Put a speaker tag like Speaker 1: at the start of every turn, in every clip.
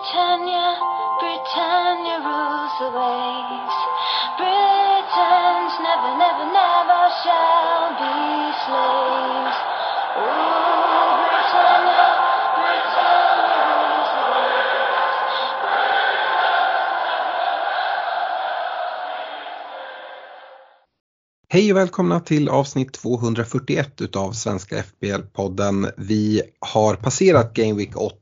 Speaker 1: Britannia, Britannia rules the waves. Britons never, never, never shall be slaves. Oh, Britannia, Britannia rules the waves.
Speaker 2: Hej och välkomna till avsnitt 241 utav Svenska FBL-podden. Vi har passerat Game Week 8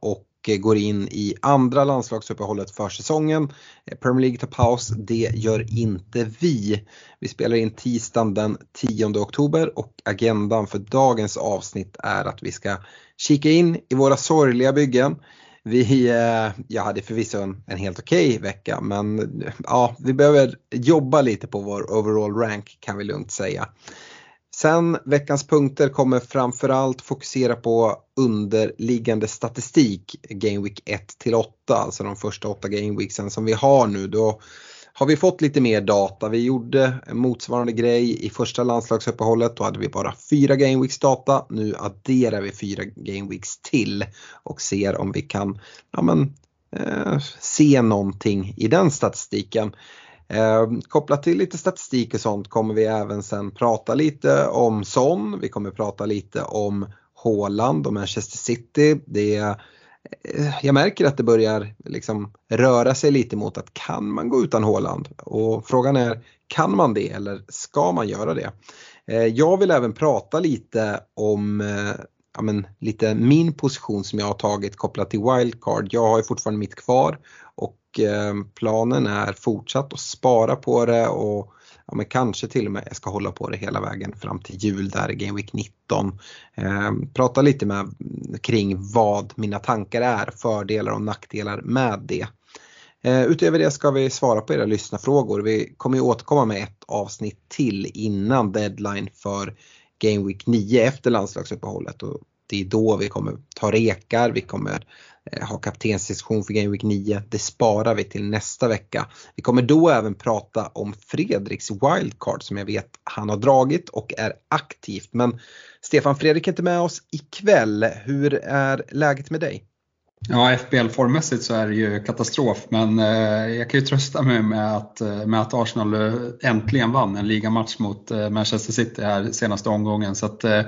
Speaker 2: och Eh, går in i andra landslagsuppehållet för säsongen. Eh, Premier League tar paus, det gör inte vi. Vi spelar in tisdagen den 10 oktober och agendan för dagens avsnitt är att vi ska kika in i våra sorgliga byggen. Vi, eh, jag hade förvisso en, en helt okej okay vecka men ja, vi behöver jobba lite på vår overall rank kan vi lugnt säga. Sen veckans punkter kommer framförallt fokusera på underliggande statistik Game Week 1 till 8, alltså de första 8 Game Weeksen som vi har nu. Då har vi fått lite mer data. Vi gjorde en motsvarande grej i första landslagsuppehållet. Då hade vi bara fyra Game Weeks data. Nu adderar vi fyra Game Weeks till och ser om vi kan ja, men, eh, se någonting i den statistiken. Eh, kopplat till lite statistik och sånt kommer vi även sen prata lite om Son. Vi kommer prata lite om Haaland och Manchester City. Det är eh, jag märker att det börjar liksom röra sig lite mot att kan man gå utan Håland? Och frågan är kan man det eller ska man göra det? Eh, jag vill även prata lite om eh, ja, men, lite min position som jag har tagit kopplat till wildcard. Jag har ju fortfarande mitt kvar och Eh, planen är fortsatt att spara på det och ja, men kanske till och med jag ska hålla på det hela vägen fram till jul där i Game Week 19. Eh, prata lite med, kring vad mina tankar är, fördelar och nackdelar med det. Eh, utöver det ska vi svara på era lyssnarfrågor. Vi kommer ju återkomma med ett avsnitt till innan deadline för Game Week 9 efter landslagsuppehållet och det är då vi kommer ta rekar, vi kommer Eh, ha kaptensdiskussion för Game Week 9. Det sparar vi till nästa vecka. Vi kommer då även prata om Fredriks wildcard som jag vet han har dragit och är aktivt. Men Stefan Fredrik är inte med oss ikväll. Hur är läget med dig?
Speaker 3: Ja, FBL-formmässigt så är det ju katastrof, men eh, jag kan ju trösta mig med att, eh, med att Arsenal eh, äntligen vann en ligamatch mot eh, Manchester City här senaste omgången. Så att, eh,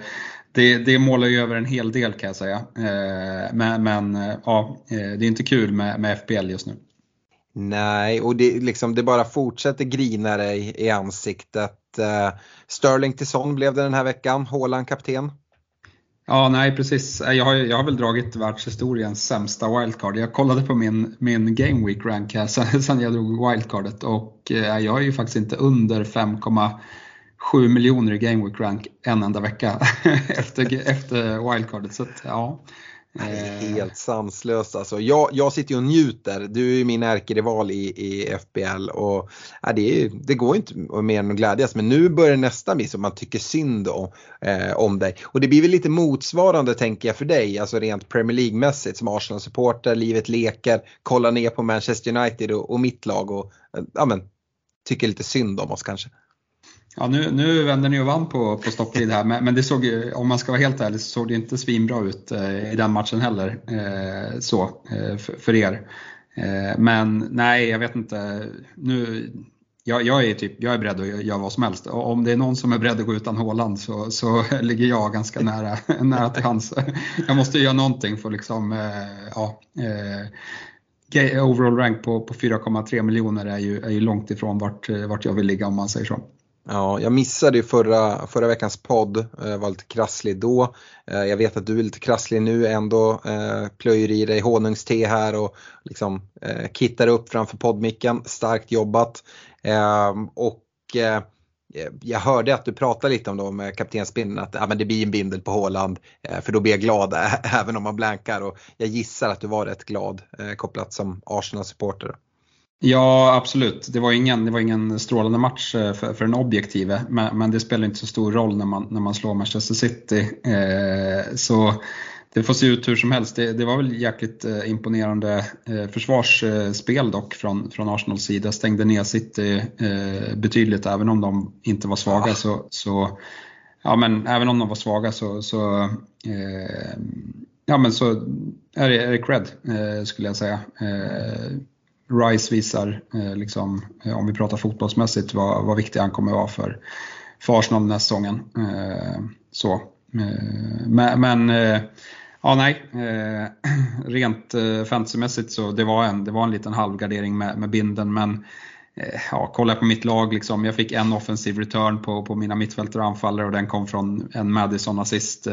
Speaker 3: det, det målar ju över en hel del kan jag säga. Eh, men, men ja, det är inte kul med, med FBL just nu.
Speaker 2: Nej, och det, liksom, det bara fortsätter grina dig i ansiktet. Sterling till Son blev det den här veckan, Haaland kapten.
Speaker 3: Ja, nej precis. Jag har, jag har väl dragit världshistoriens sämsta wildcard. Jag kollade på min, min Game Week rank här sen, sen jag drog wildcardet och jag är ju faktiskt inte under 5,7 miljoner i Game Week rank en enda vecka efter, efter wildcardet. Så att, ja,
Speaker 2: Helt sanslöst alltså. Jag, jag sitter ju och njuter. Du är ju min ärkerival i, i FBL och ja, det, är, det går inte mer än att glädjas. Men nu börjar nästa miss och man tycker synd om, eh, om dig. Och det blir väl lite motsvarande tänker jag för dig, alltså rent Premier League-mässigt som Arsenal-supporter, livet leker, kollar ner på Manchester United och, och mitt lag och ja, men, tycker lite synd om oss kanske.
Speaker 3: Ja, nu, nu vände ni och vann på, på stopptid här, men, men det såg om man ska vara helt ärlig, så såg det inte svinbra ut eh, i den matchen heller. Eh, så, eh, för, för, er. Eh, men nej, jag vet inte. Nu, jag, jag, är typ, jag är beredd att göra vad som helst. Och om det är någon som är beredd att gå utan Håland så, så ligger jag ganska nära, nära till hans. Jag måste göra någonting för liksom, eh, ja, eh, overall rank på, på 4,3 miljoner är ju, är ju långt ifrån vart, vart jag vill ligga om man säger så.
Speaker 2: Ja, jag missade ju förra, förra veckans podd, jag var lite krasslig då. Eh, jag vet att du är lite krasslig nu ändå, eh, plöjer i dig honungste här och liksom kittar upp framför poddmicken. Starkt jobbat. Ehm, och jag hörde att du pratade lite om det med kaptensbindeln, att ja, men det blir en bindel på Håland för då blir jag glad även om man blankar och jag gissar att du var rätt glad kopplat som Arsenal-supporter.
Speaker 3: Ja, absolut. Det var ingen, det var ingen strålande match eh, för, för den objektive, men, men, det spelar inte så stor roll när man, när man slår Manchester City. Eh, så det får se ut hur som helst. Det, det var väl jäkligt eh, imponerande eh, försvarsspel dock från, från Arsenals sida. Stängde ner City eh, betydligt, även om de inte var svaga. Ja. Så, så, ja, men även om de var svaga så, så eh, ja men så är det, är det cred eh, skulle jag säga. Eh, Rice visar, eh, liksom, eh, om vi pratar fotbollsmässigt, vad, vad viktig han kommer vara för, för Arsenal den här säsongen. Eh, så. Eh, men, men eh, ja, nej, rent fantasymässigt så det var en, det var en liten halvgardering med, med binden men ja, kolla på mitt lag, liksom, jag fick en offensiv return på, på mina mittfältare och anfallare och den kom från en Madison assist,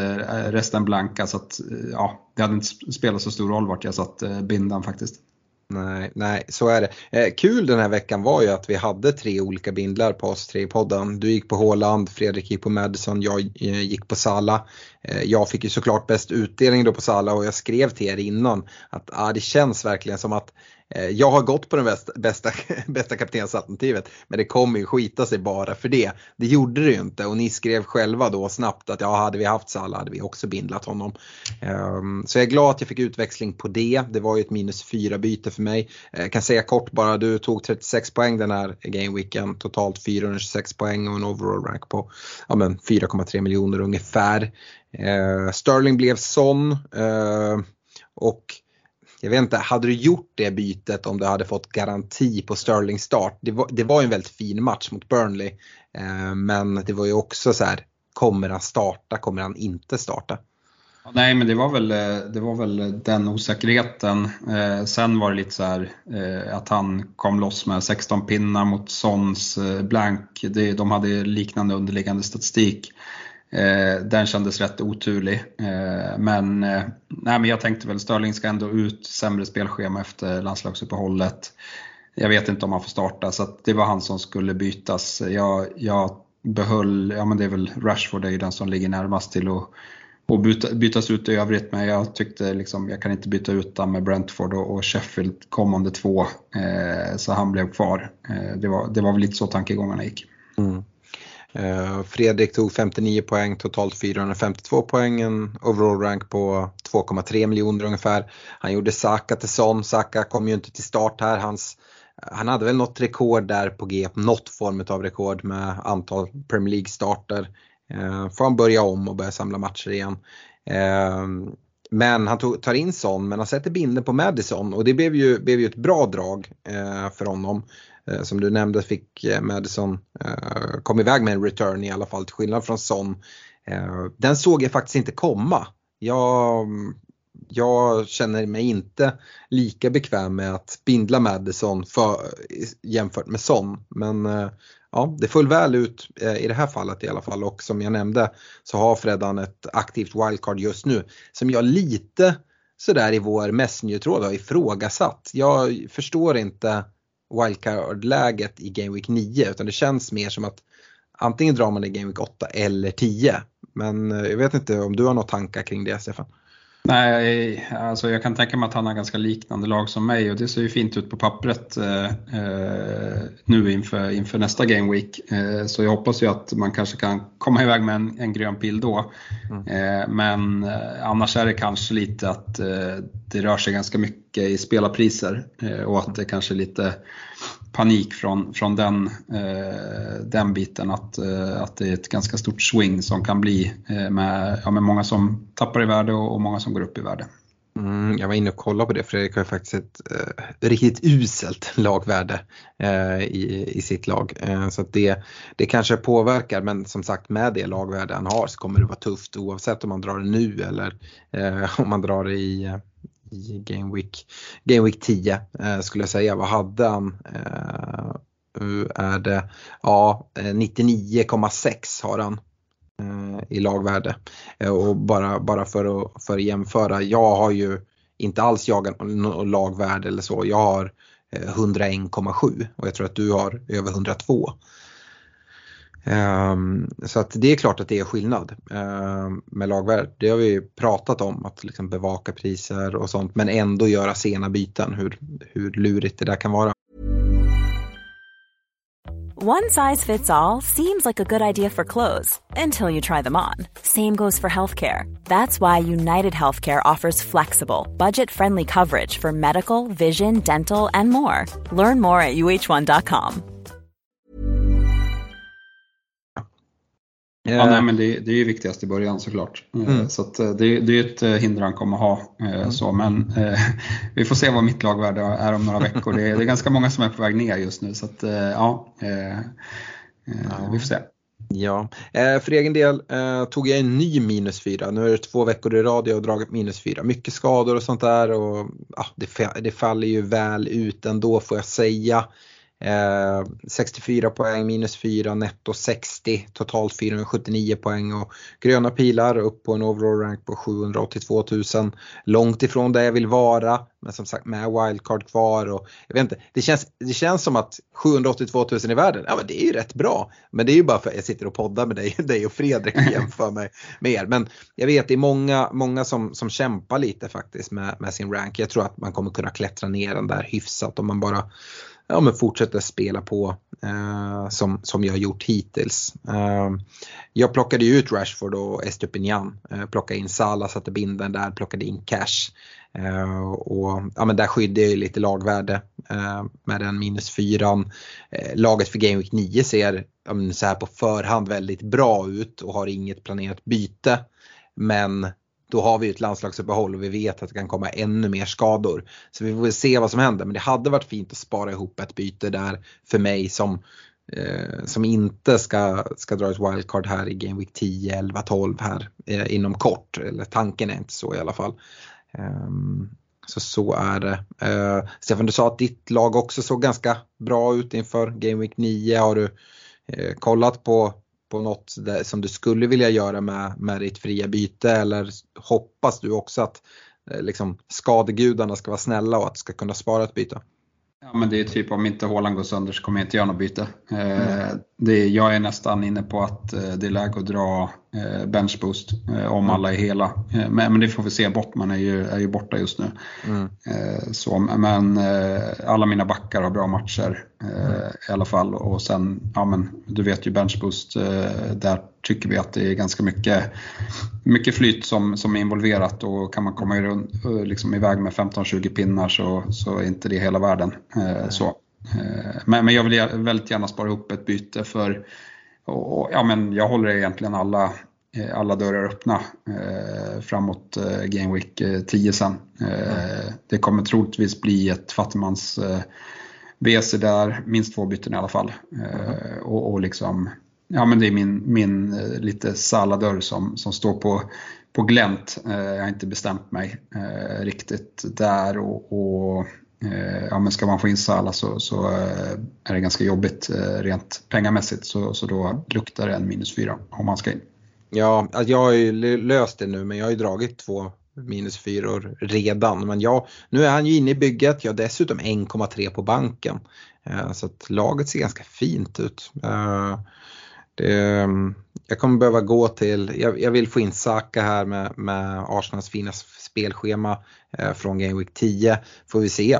Speaker 3: resten blanka. Så att, ja, det hade inte spelat så stor roll vart jag satt bindan faktiskt.
Speaker 2: Nej, nej, så är det. Eh, kul den här veckan var ju att vi hade tre olika bindlar på oss tre i podden. Du gick på Håland, Fredrik gick på Madison, jag eh, gick på Sala. Eh, jag fick ju såklart bäst utdelning då på Sala och jag skrev till er innan att ah, det känns verkligen som att Eh, jag har gått på det bästa, bästa, bästa kaptensalternativet men det kommer ju skita sig bara för det. Det gjorde det ju inte och ni skrev själva då snabbt att ja, hade vi haft Salah hade vi också bindlat honom. Um, så jag är glad att jag fick utväxling på det. Det var ju ett minus 4 byte för mig. Eh, jag kan säga kort bara, du tog 36 poäng den här gameweeken. Totalt 426 poäng och en overall rank på ja, 4,3 miljoner ungefär. Uh, Sterling blev sån. Uh, och jag vet inte, hade du gjort det bytet om du hade fått garanti på Sterling start? Det var, det var en väldigt fin match mot Burnley. Eh, men det var ju också så här, kommer han starta, kommer han inte starta?
Speaker 3: Nej, men det var väl, eh, det var väl den osäkerheten. Eh, sen var det lite så här eh, att han kom loss med 16 pinnar mot Sons eh, blank. Det, de hade liknande underliggande statistik. Eh, den kändes rätt oturlig. Eh, men, eh, nej, men jag tänkte väl Störling ska ändå ut, sämre spelschema efter landslagsuppehållet. Jag vet inte om han får starta så det var han som skulle bytas. Jag, jag behöll, ja men det är väl Rashford är ju den som ligger närmast till att och byta, bytas ut i övrigt men jag tyckte liksom, jag kan inte byta ut honom med Brentford och, och Sheffield kommande två. Eh, så han blev kvar. Eh, det, var, det var väl lite så tankegångarna gick. Mm.
Speaker 2: Eh, Fredrik tog 59 poäng, totalt 452 poäng, en overall rank på 2,3 miljoner ungefär. Han gjorde Saka till Son, Saka kom ju inte till start här. Hans, han hade väl något rekord där på G, något form av rekord med antal Premier League-starter. Eh, får han börja om och börja samla matcher igen. Eh, men han tog, tar in Son men han sätter binden på Madison och det blev ju, blev ju ett bra drag eh, för honom. Eh, som du nämnde fick eh, Madison eh, kom iväg med en return i alla fall till skillnad från Son. Den såg jag faktiskt inte komma. Jag, jag känner mig inte lika bekväm med att bindla Madison för, jämfört med Son. Men ja, det föll väl ut i det här fallet i alla fall och som jag nämnde så har Freddan ett aktivt wildcard just nu som jag lite sådär i vår Messenger-tråd har ifrågasatt. Jag förstår inte wildcard-läget i Game Week 9 utan det känns mer som att antingen drar man i Game Week 8 eller 10. Men eh, jag vet inte om du har några tankar kring det Stefan?
Speaker 3: Nej, alltså jag kan tänka mig att han har ganska liknande lag som mig och det ser ju fint ut på pappret eh, eh, nu inför, inför nästa Game Week. Eh, så jag hoppas ju att man kanske kan komma iväg med en, en grön pil då. Mm. Eh, men eh, annars är det kanske lite att eh, det rör sig ganska mycket i spelarpriser och att det kanske är lite panik från, från den, eh, den biten att, eh, att det är ett ganska stort swing som kan bli eh, med, ja, med många som tappar i värde och, och många som går upp i värde.
Speaker 2: Mm, jag var inne och kollade på det, Fredrik har ju faktiskt ett eh, riktigt uselt lagvärde eh, i, i sitt lag. Eh, så att det, det kanske påverkar men som sagt med det lagvärde han har så kommer det vara tufft oavsett om man drar det nu eller eh, om man drar det i, eh, i Game Week, Game Week 10 eh, skulle jag säga. Vad hade han? Eh, är det ja, eh, 99,6 har han eh, i lagvärde. Eh, och bara, bara för, att, för att jämföra, jag har ju inte alls jagat något lagvärde eller så. Jag har eh, 101,7 och jag tror att du har över 102. Um, så att det är klart att det är skillnad um, med lagvärdet. Det har vi pratat om, att liksom bevaka priser och sånt men ändå göra sena byten, hur, hur lurigt det där kan vara.
Speaker 4: One size fits all seems like a good idea for clothes until you try them on. Same goes for healthcare. That's why United Healthcare offers flexible, budget-friendly coverage for medical, vision, dental and more. Learn more at uh1.com.
Speaker 3: Ja, nej, men det, det är ju viktigast i början såklart. Mm. Så att, det, det är ett hinder han kommer ha. Mm. Så, men eh, vi får se vad mitt lagvärde är om några veckor. Det är, det är ganska många som är på väg ner just nu. Så att, ja, eh, ja, vi får se.
Speaker 2: Ja, eh, för egen del eh, tog jag en ny minus 4. Nu är det två veckor i rad jag har dragit minus 4. Mycket skador och sånt där och ja, det, det faller ju väl ut ändå får jag säga. Eh, 64 poäng, minus 4, netto 60, totalt 479 poäng och gröna pilar upp på en overall rank på 782 000. Långt ifrån där jag vill vara, men som sagt med wildcard kvar och jag vet inte, det känns, det känns som att 782 000 i världen, ja men det är ju rätt bra. Men det är ju bara för att jag sitter och poddar med dig, dig och Fredrik och jämför mig med er. Men jag vet det är många, många som, som kämpar lite faktiskt med, med sin rank. Jag tror att man kommer kunna klättra ner den där hyfsat om man bara ja, men fortsätta spela på eh, som, som jag har gjort hittills. Eh, jag plockade ju ut Rashford och Estupinian, eh, plockade in Salah, satte binden där, plockade in Cash. Eh, och ja, men där skyddar jag lite lagvärde eh, med den minus fyran. Eh, laget för Game Week 9 ser um, så här på förhand väldigt bra ut och har inget planerat byte. Men då har vi ett landslagsuppehåll och vi vet att det kan komma ännu mer skador. Så vi får väl se vad som händer men det hade varit fint att spara ihop ett byte där för mig som, eh, som inte ska, ska dra ett wildcard här i Game Week 10, 11, 12 här eh, inom kort. Eller tanken är inte så i alla fall. Um, så så är det. Uh, Stefan du sa att ditt lag också såg ganska bra ut inför Game Week 9. Har du eh, kollat på på något som du skulle vilja göra med, med ditt fria byte eller hoppas du också att eh, liksom, skadegudarna ska vara snälla och att du ska kunna spara ett byte?
Speaker 3: Ja men det är typ om inte Håland går sönder så kommer jag inte göra något byte. Mm. det, jag är nästan inne på att eh, det är läge att dra eh, benchboost eh, om mm. alla är hela. Eh, men, det får vi se, Bottman är ju, är ju borta just nu. Mm. så, men alla mina backar har bra matcher mm. i alla fall. Och sen, ja men du vet ju benchboost, där tycker vi att det är ganska mycket, mycket flyt som, som är involverat och kan man komma runt, liksom iväg med 15-20 pinnar så, så är inte det hela världen. så. Men, men jag vill väldigt gärna spara ihop ett byte för och, ja, men jag håller egentligen alla, eh, alla dörrar öppna eh, framåt eh, Game Week 10 sen. Eh, det kommer troligtvis bli ett fattigmans eh, BC där, minst två byten i alla fall. Eh, och, och liksom, ja men det är min, min eh, lite saladörr som, som står på, på glänt. jag har inte bestämt mig riktigt där och, och Eh, Eh, ja, men ska man få in Sala så, så eh, är det ganska jobbigt eh, rent pengamässigt så, så då luktar det en minus fyra om man ska in.
Speaker 2: Ja, alltså jag har ju löst det nu men jag har ju dragit två minus fyror redan. Men ja, nu är han ju inne i bygget. Jag har dessutom 1,3 på banken. Eh, så att laget ser ganska fint ut. Eh, det, mm, jag kommer behöva gå till, jag, jag, vill få in Saka här med, med Arsenals fina spelschema eh, från Game Week 10. Får vi se.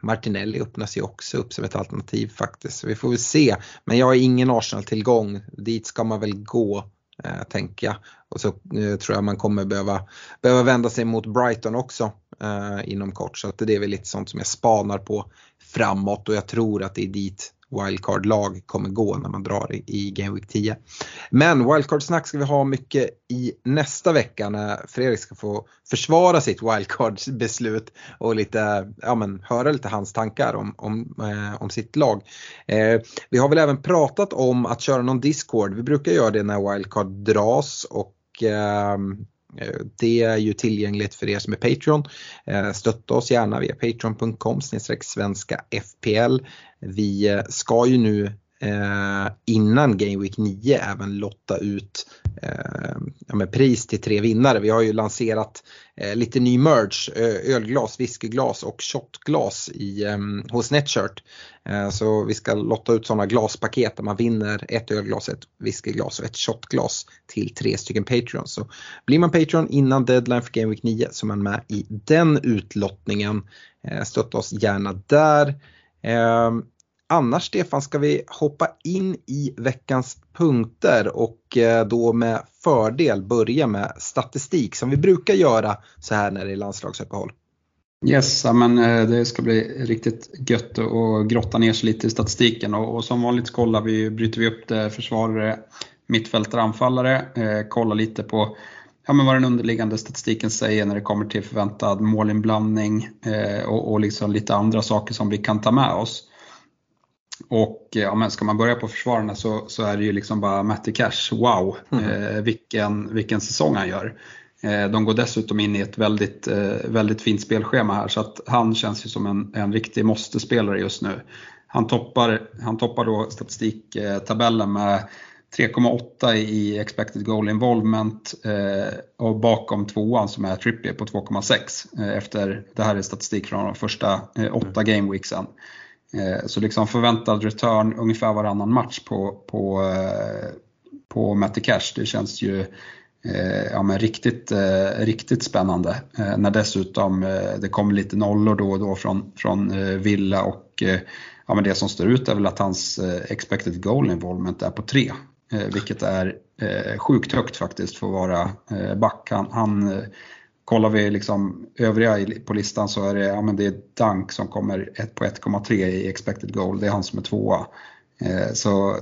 Speaker 2: Martinelli öppnas ju också upp som ett alternativ faktiskt. Vi får väl se. Men jag har ingen Arsenal-tillgång. Dit ska man väl gå eh, tänker jag. Och så eh, tror jag man kommer behöva, behöva vända sig mot Brighton också eh, inom kort. Så att det är väl lite sånt som jag spanar på framåt och jag tror att det är dit wildcard-lag kommer gå när man drar i, i Game Week 10. Men wildcard-snack ska vi ha mycket i nästa vecka när Fredrik ska få försvara sitt wildcard-beslut och lite, ja, men, höra lite hans tankar om, om, eh, om sitt lag. Eh, vi har väl även pratat om att köra någon Discord. Vi brukar göra det när wildcard dras och Eh, Eh, det är ju tillgängligt för er som är Patreon. Eh, stötta oss gärna via patreon.com svenska FPL. Vi eh, ska ju nu Eh, innan Game Week 9 även lotta ut eh, ja, pris till tre vinnare. Vi har ju lanserat eh, lite ny merch, ölglas, whiskyglas och shotglas i, ehm, hos Netshirt. Eh, så vi ska lotta ut sådana glaspaket där man vinner ett ölglas, ett whiskyglas och ett shotglas till tre stycken Patreons. Så blir man Patreon innan deadline för Game Week 9 så är man med i den utlottningen. Eh, stötta oss gärna där. Ehm, annars Stefan ska vi hoppa in i veckans punkter och eh, då med fördel börja med statistik som vi brukar göra så här när det är landslagsuppehåll.
Speaker 3: Yes, men eh, det ska bli riktigt gött att grotta ner sig lite i statistiken och, och som vanligt kollar vi, bryter vi upp det försvarare mittfältare, anfallare. Eh, lite på ja, men vad den underliggande statistiken säger när det kommer till förväntad målinblandning eh, och, och liksom lite andra saker som vi kan ta med oss. Och ja, men ska man börja på försvararna så, så är det ju liksom bara Matty Cash, wow, mm. eh, vilken, vilken säsong han gör. Eh, de går dessutom in i ett väldigt, eh, väldigt fint spelschema här så att han känns ju som en, en riktig måste-spelare just nu. Han toppar, han toppar då statistiktabellen med 3,8 i expected goal involvement eh, och bakom tvåan som är Trippier på 2,6 eh, efter, det här är statistik från de första eh, åtta mm. gameweeksen. Eh, så liksom förväntad return ungefär varannan match på, på, eh, på Matty Cash, det känns ju eh, ja, men riktigt, riktigt spännande. när dessutom det kommer lite nollor då och då från, från Villa och ja, men det som står ut är väl att hans expected goal involvement är på 3 vilket är sjukt högt faktiskt för att vara back. Han, han kollar vi liksom övriga på listan så är det, ja, men det är Dunk som kommer ett på 1,3 i expected goal. Det är han som är tvåa. Så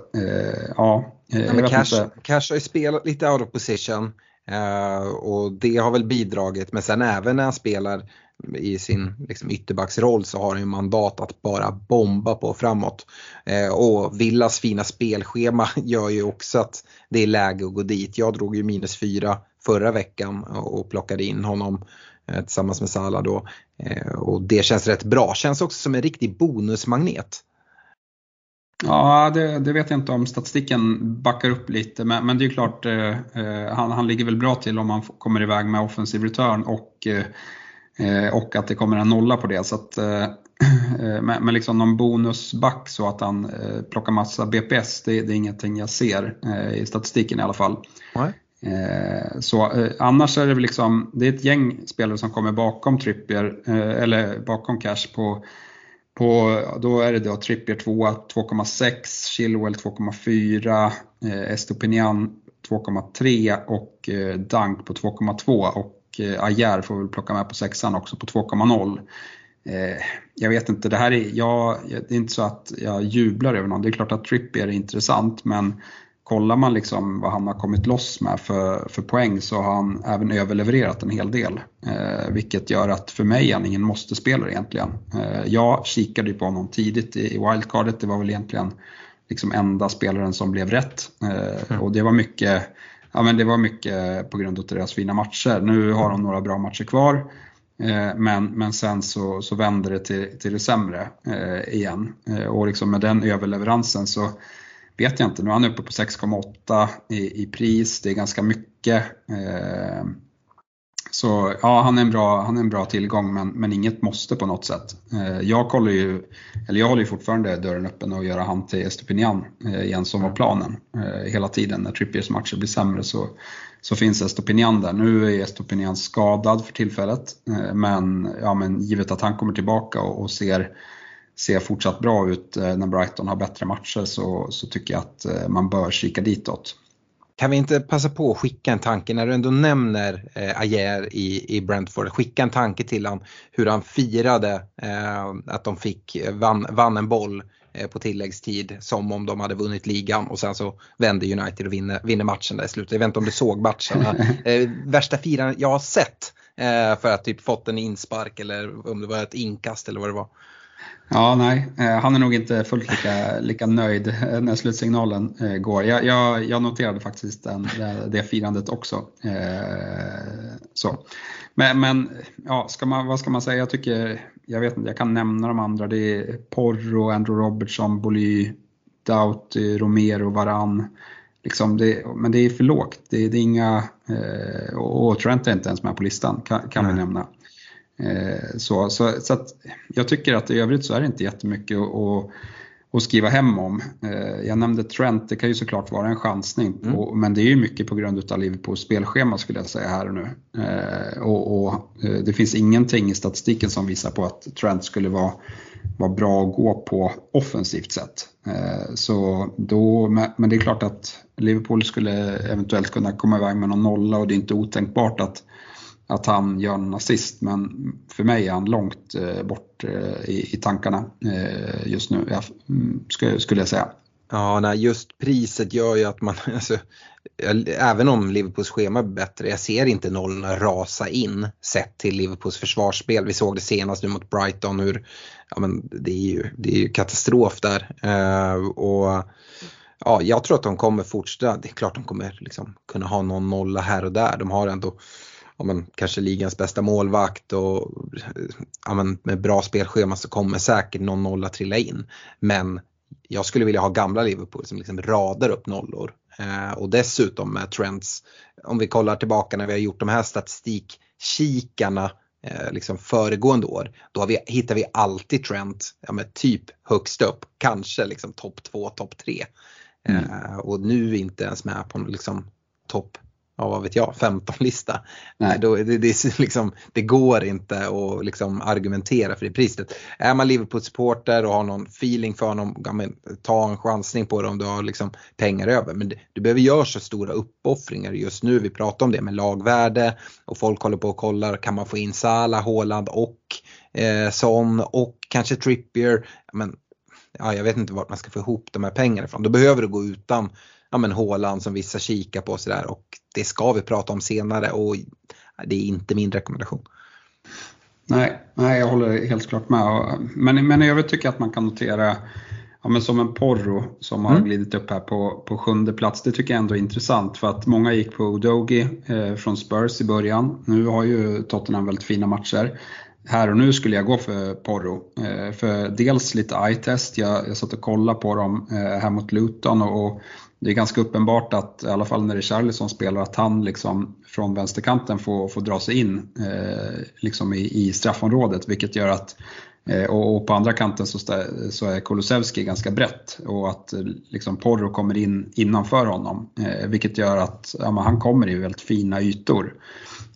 Speaker 3: ja,
Speaker 2: ja men Cash, Cash har ju spelat lite out of position och det har väl bidragit. Men sen även när han spelar i sin liksom, ytterbacksroll så har han ju mandat att bara bomba på framåt. Eh, och Villas fina spelschema gör ju också att det är läge att gå dit. Jag drog ju minus fyra förra veckan och plockade in honom eh, tillsammans med Salah då. Eh, och det känns rätt bra. Känns också som en riktig bonusmagnet.
Speaker 3: Ja, det, det, vet jag inte om statistiken backar upp lite, men, men det är klart, eh, eh han, han ligger väl bra till om han kommer iväg med offensiv return och eh, Eh, och att det kommer en nolla på det. Så att, eh, eh, men liksom någon bonusback så att han plockar massa BPS, det, det är ingenting jag ser i statistiken i alla fall. Nej. Eh, så eh, annars är det väl liksom, det är ett gäng spelare som kommer bakom Trippier, eh, eller bakom Cash på på, då är det då Trippier 2 2,6, Chilwell 2,4, eh, Estopinian 2,3 och eh, Dank på 2,2 och eh, Ajer får väl plocka med på sexan också på 2,0. Eh, jag vet inte, det här är, jag, det är inte så att jag jublar över någon. Det är klart att Trippier är intressant men kollar man liksom vad han har kommit loss med för, för poäng så har han även överlevererat en hel del. Eh, vilket gör att för mig är han ingen måste-spelare egentligen. Eh, jag kikade ju på honom tidigt i, i wildcardet, det var väl egentligen liksom enda spelaren som blev rätt. Eh, mm. Och det var mycket ja, men det var mycket på grund av deras fina matcher. Nu har de några bra matcher kvar. Eh, men, men sen så, så vänder det till, till det sämre eh, igen. Eh, och liksom med den överleveransen så vet jag inte. Nu är han uppe på 6,8 i, i pris. Det är ganska mycket. Eh, så ja, han är en bra, han är en bra tillgång men, men inget måste på något sätt. Eh, jag kollar ju, eller jag håller ju fortfarande dörren öppen och göra han till Estopinian eh, igen som var planen. Eh, hela tiden när Trippiers matcher blir sämre så, så finns Estopinian där. Nu är Estopinian skadad för tillfället eh, men, ja, men givet att han kommer tillbaka och, och ser ser fortsatt bra ut när Brighton har bättre matcher så, så tycker jag att man bör kika ditåt.
Speaker 2: Kan vi inte passa på att skicka en tanke när du ändå nämner eh, Ayer i, i Brentford, skicka en tanke till han hur han firade eh, att de fick, eh, vann, vann en boll eh, på tilläggstid som om de hade vunnit ligan och sen så vände United och vinner, vinner matchen där i slutet. Jag vet inte om du såg matcherna. Eh, värsta firandet jag har sett eh, för att typ fått en inspark eller om det var ett inkast eller vad det var.
Speaker 3: Ja, nej, eh, han är nog inte fullt lika, lika nöjd eh, när slutsignalen eh, går. Jag, jag, jag noterade faktiskt den, det, det firandet också. Så. Men, men ja, ska man, vad ska man säga? Jag tycker, jag vet inte, jag kan nämna de andra. Det är Porro, Andrew Robertson, Boly, Doughty, Romero, Varann. Liksom det, men det är för lågt. Det, det är inga, och Trent är inte ens med på listan kan, kan vi nämna. Eh, så, så, så jag tycker att i övrigt så är det inte jättemycket att, att skriva hem om. Eh, jag nämnde Trent, det kan ju såklart vara en chansning, mm. och, men det är ju mycket på grund av Liverpools spelschema skulle jag säga här och nu. Eh, och, och, det finns ingenting i statistiken som visar på att Trent skulle vara, vara bra att gå på offensivt sett. Så då, men det är klart att Liverpool skulle eventuellt kunna komma iväg med någon nolla och det är inte otänkbart att att han gör en assist men för mig är han långt eh, bort eh, i, i, tankarna eh, just nu, mm, skulle, skulle jag säga.
Speaker 2: Ja, nej, just priset gör ju att man, alltså, även om Liverpools schema är bättre, jag ser inte nollorna rasa in sett till Liverpools försvarsspel. Vi såg det senast nu mot Brighton hur, ja men det är ju, det är ju katastrof där. Uh, och ja, jag tror att de kommer fortsätta, det är klart de kommer liksom kunna ha någon nolla här och där. De har ändå ja, men, kanske ligans bästa målvakt och ja, men, med bra spelschema så kommer säkert någon nolla trilla in. Men jag skulle vilja ha gamla Liverpool som liksom radar upp nollor. Eh, och dessutom med trends, om vi kollar tillbaka när vi har gjort de här statistikkikarna eh, liksom föregående år, då vi, hittar vi alltid trend, ja, med typ högst upp, kanske liksom topp 2, topp 3. Mm. Eh, och nu inte ens med på liksom topp ja vad vet jag, 15-lista. Det, det, det, liksom, det, går inte att liksom argumentera för det priset. Är man Liverpool-supporter och har någon feeling för honom, ja, men, ta en chansning på det om du har liksom pengar över. Men du behöver göra så stora uppoffringar just nu. Vi pratar om det med lagvärde och folk håller på och kollar, kan man få in Salah, Haaland och eh, Son och kanske Trippier. Men, ja, jag vet inte vart man ska få ihop de här pengarna ifrån. Då behöver du gå utan ja men Håland som vissa kikar på sådär och det ska vi prata om senare och det är inte min rekommendation.
Speaker 3: Nej, nej jag håller helt klart med. Men, men övrigt tycker jag att man kan notera ja, men som en Porro som har mm. glidit upp här på, på sjunde plats. Det tycker jag ändå är intressant för att många gick på Udogi eh, från Spurs i början. Nu har ju Tottenham väldigt fina matcher. Här och nu skulle jag gå för Porro. Eh, för dels lite eye-test, jag, jag satt och kollade på dem eh, här mot Luton och, och det är ganska uppenbart att, i alla fall när det är Charlie som spelar, att han liksom från vänsterkanten får, får dra sig in eh, liksom i, i straffområdet vilket gör att eh, och, och, på andra kanten så, så är Kulusevski ganska brett och att eh, liksom Porro kommer in innanför honom eh, vilket gör att ja, han kommer i väldigt fina ytor.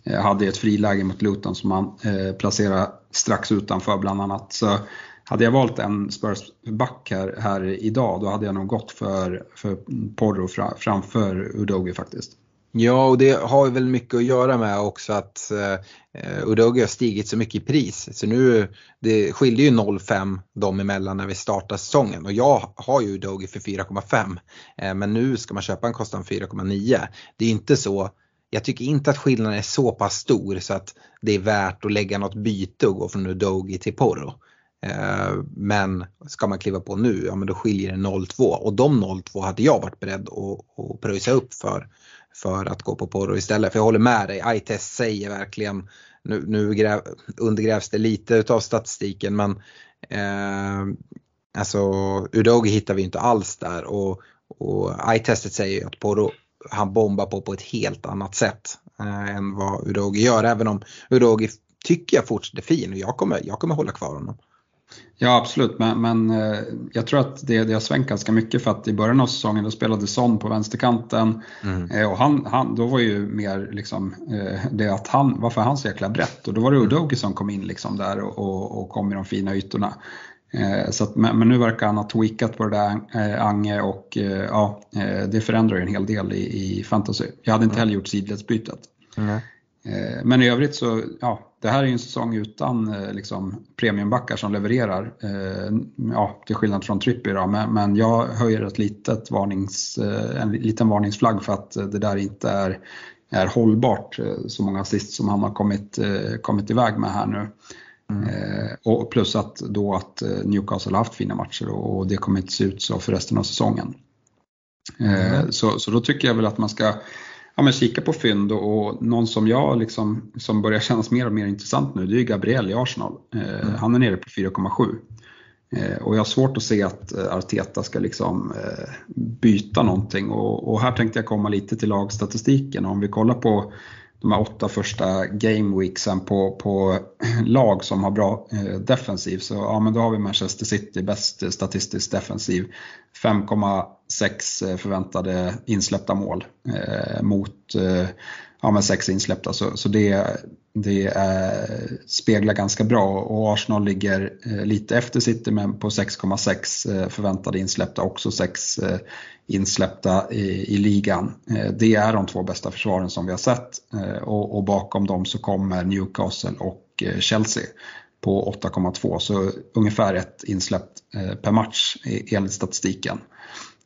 Speaker 3: Jag hade ett friläge mot Luton som han eh, placerade strax utanför bland annat. Så hade jag valt en Spurs-back här, här idag då hade jag nog gått för, för Porro framför Udogi faktiskt.
Speaker 2: Ja, och det har väl mycket att göra med också att eh, Udogi har stigit så mycket i pris. Så nu, det skiljer ju 0,5 dem emellan när vi startar säsongen och jag har ju Udogi för 4,5. Eh, men nu ska man köpa en kostar 4,9. Det är inte så jag tycker inte att skillnaden är så pass stor så att det är värt att lägga något byte och gå från Udogi till Porro. Eh, men ska man kliva på nu, ja men då skiljer det 0-2 och de 0-2 hade jag varit beredd att, att pröjsa upp för, för att gå på Porro istället. För jag håller med dig, iTest säger verkligen, nu, nu gräv, undergrävs det lite utav statistiken men eh, alltså Udogi hittar vi inte alls där och, och iTestet säger att Porro han bombar på på ett helt annat sätt eh, än vad Udogi gör. Även om Udogi tycker jag fortsätter fin och jag kommer, jag kommer hålla kvar honom.
Speaker 3: Ja absolut, men, men eh, jag tror att det, det har svängt ganska mycket för att i början av säsongen då spelade Son på vänsterkanten mm. Eh, och han, han, då var ju mer liksom eh, det att han, varför han så jäkla brett? Och då var det Udogi som kom in liksom där och, och, och kom i de fina ytorna. Så att, men, men, nu verkar han ha tweakat på det där Ange och ja, det förändrar ju en hel del i, i fantasy. Jag hade inte mm. heller gjort sidledsbytet. Mm. Men i övrigt så, ja, det här är ju en säsong utan eh, liksom, premiumbackar som levererar. Eh, ja, till skillnad från Trippier men, men jag höjer ett litet varnings, eh, en liten varningsflagg för att det där inte är, är hållbart, så många assist som han har kommit, kommit iväg med här nu. Mm. och plus att då att Newcastle har haft fina matcher och det kommer inte se ut så för resten av säsongen. Mm. så, så då tycker jag väl att man ska ja, men kika på fynd och, och någon som jag liksom, som börjar kännas mer och mer intressant nu det är Gabriel i Arsenal. Eh, mm. Han är nere på 4,7. Eh, och jag har svårt att se att eh, Arteta ska liksom eh, byta någonting och, och, här tänkte jag komma lite till lagstatistiken. Om vi kollar på de här åtta första gameweeksen på, på lag som har bra eh, defensiv så ja, men då har vi Manchester City bäst statistiskt defensiv. 5,6 sex eh, förväntade insläppta mål eh, mot eh, ja, men 6 insläppta. Så, så det, det speglar ganska bra. Och Arsenal ligger eh, lite efter City men på 6,6 eh, förväntade insläppta, också 6 eh, insläppta i, i ligan. Eh, det är de två bästa försvaren som vi har sett. Eh, och, och bakom dem så kommer Newcastle och eh, Chelsea på 8,2 så ungefär ett insläppt eh, per match e-, enligt statistiken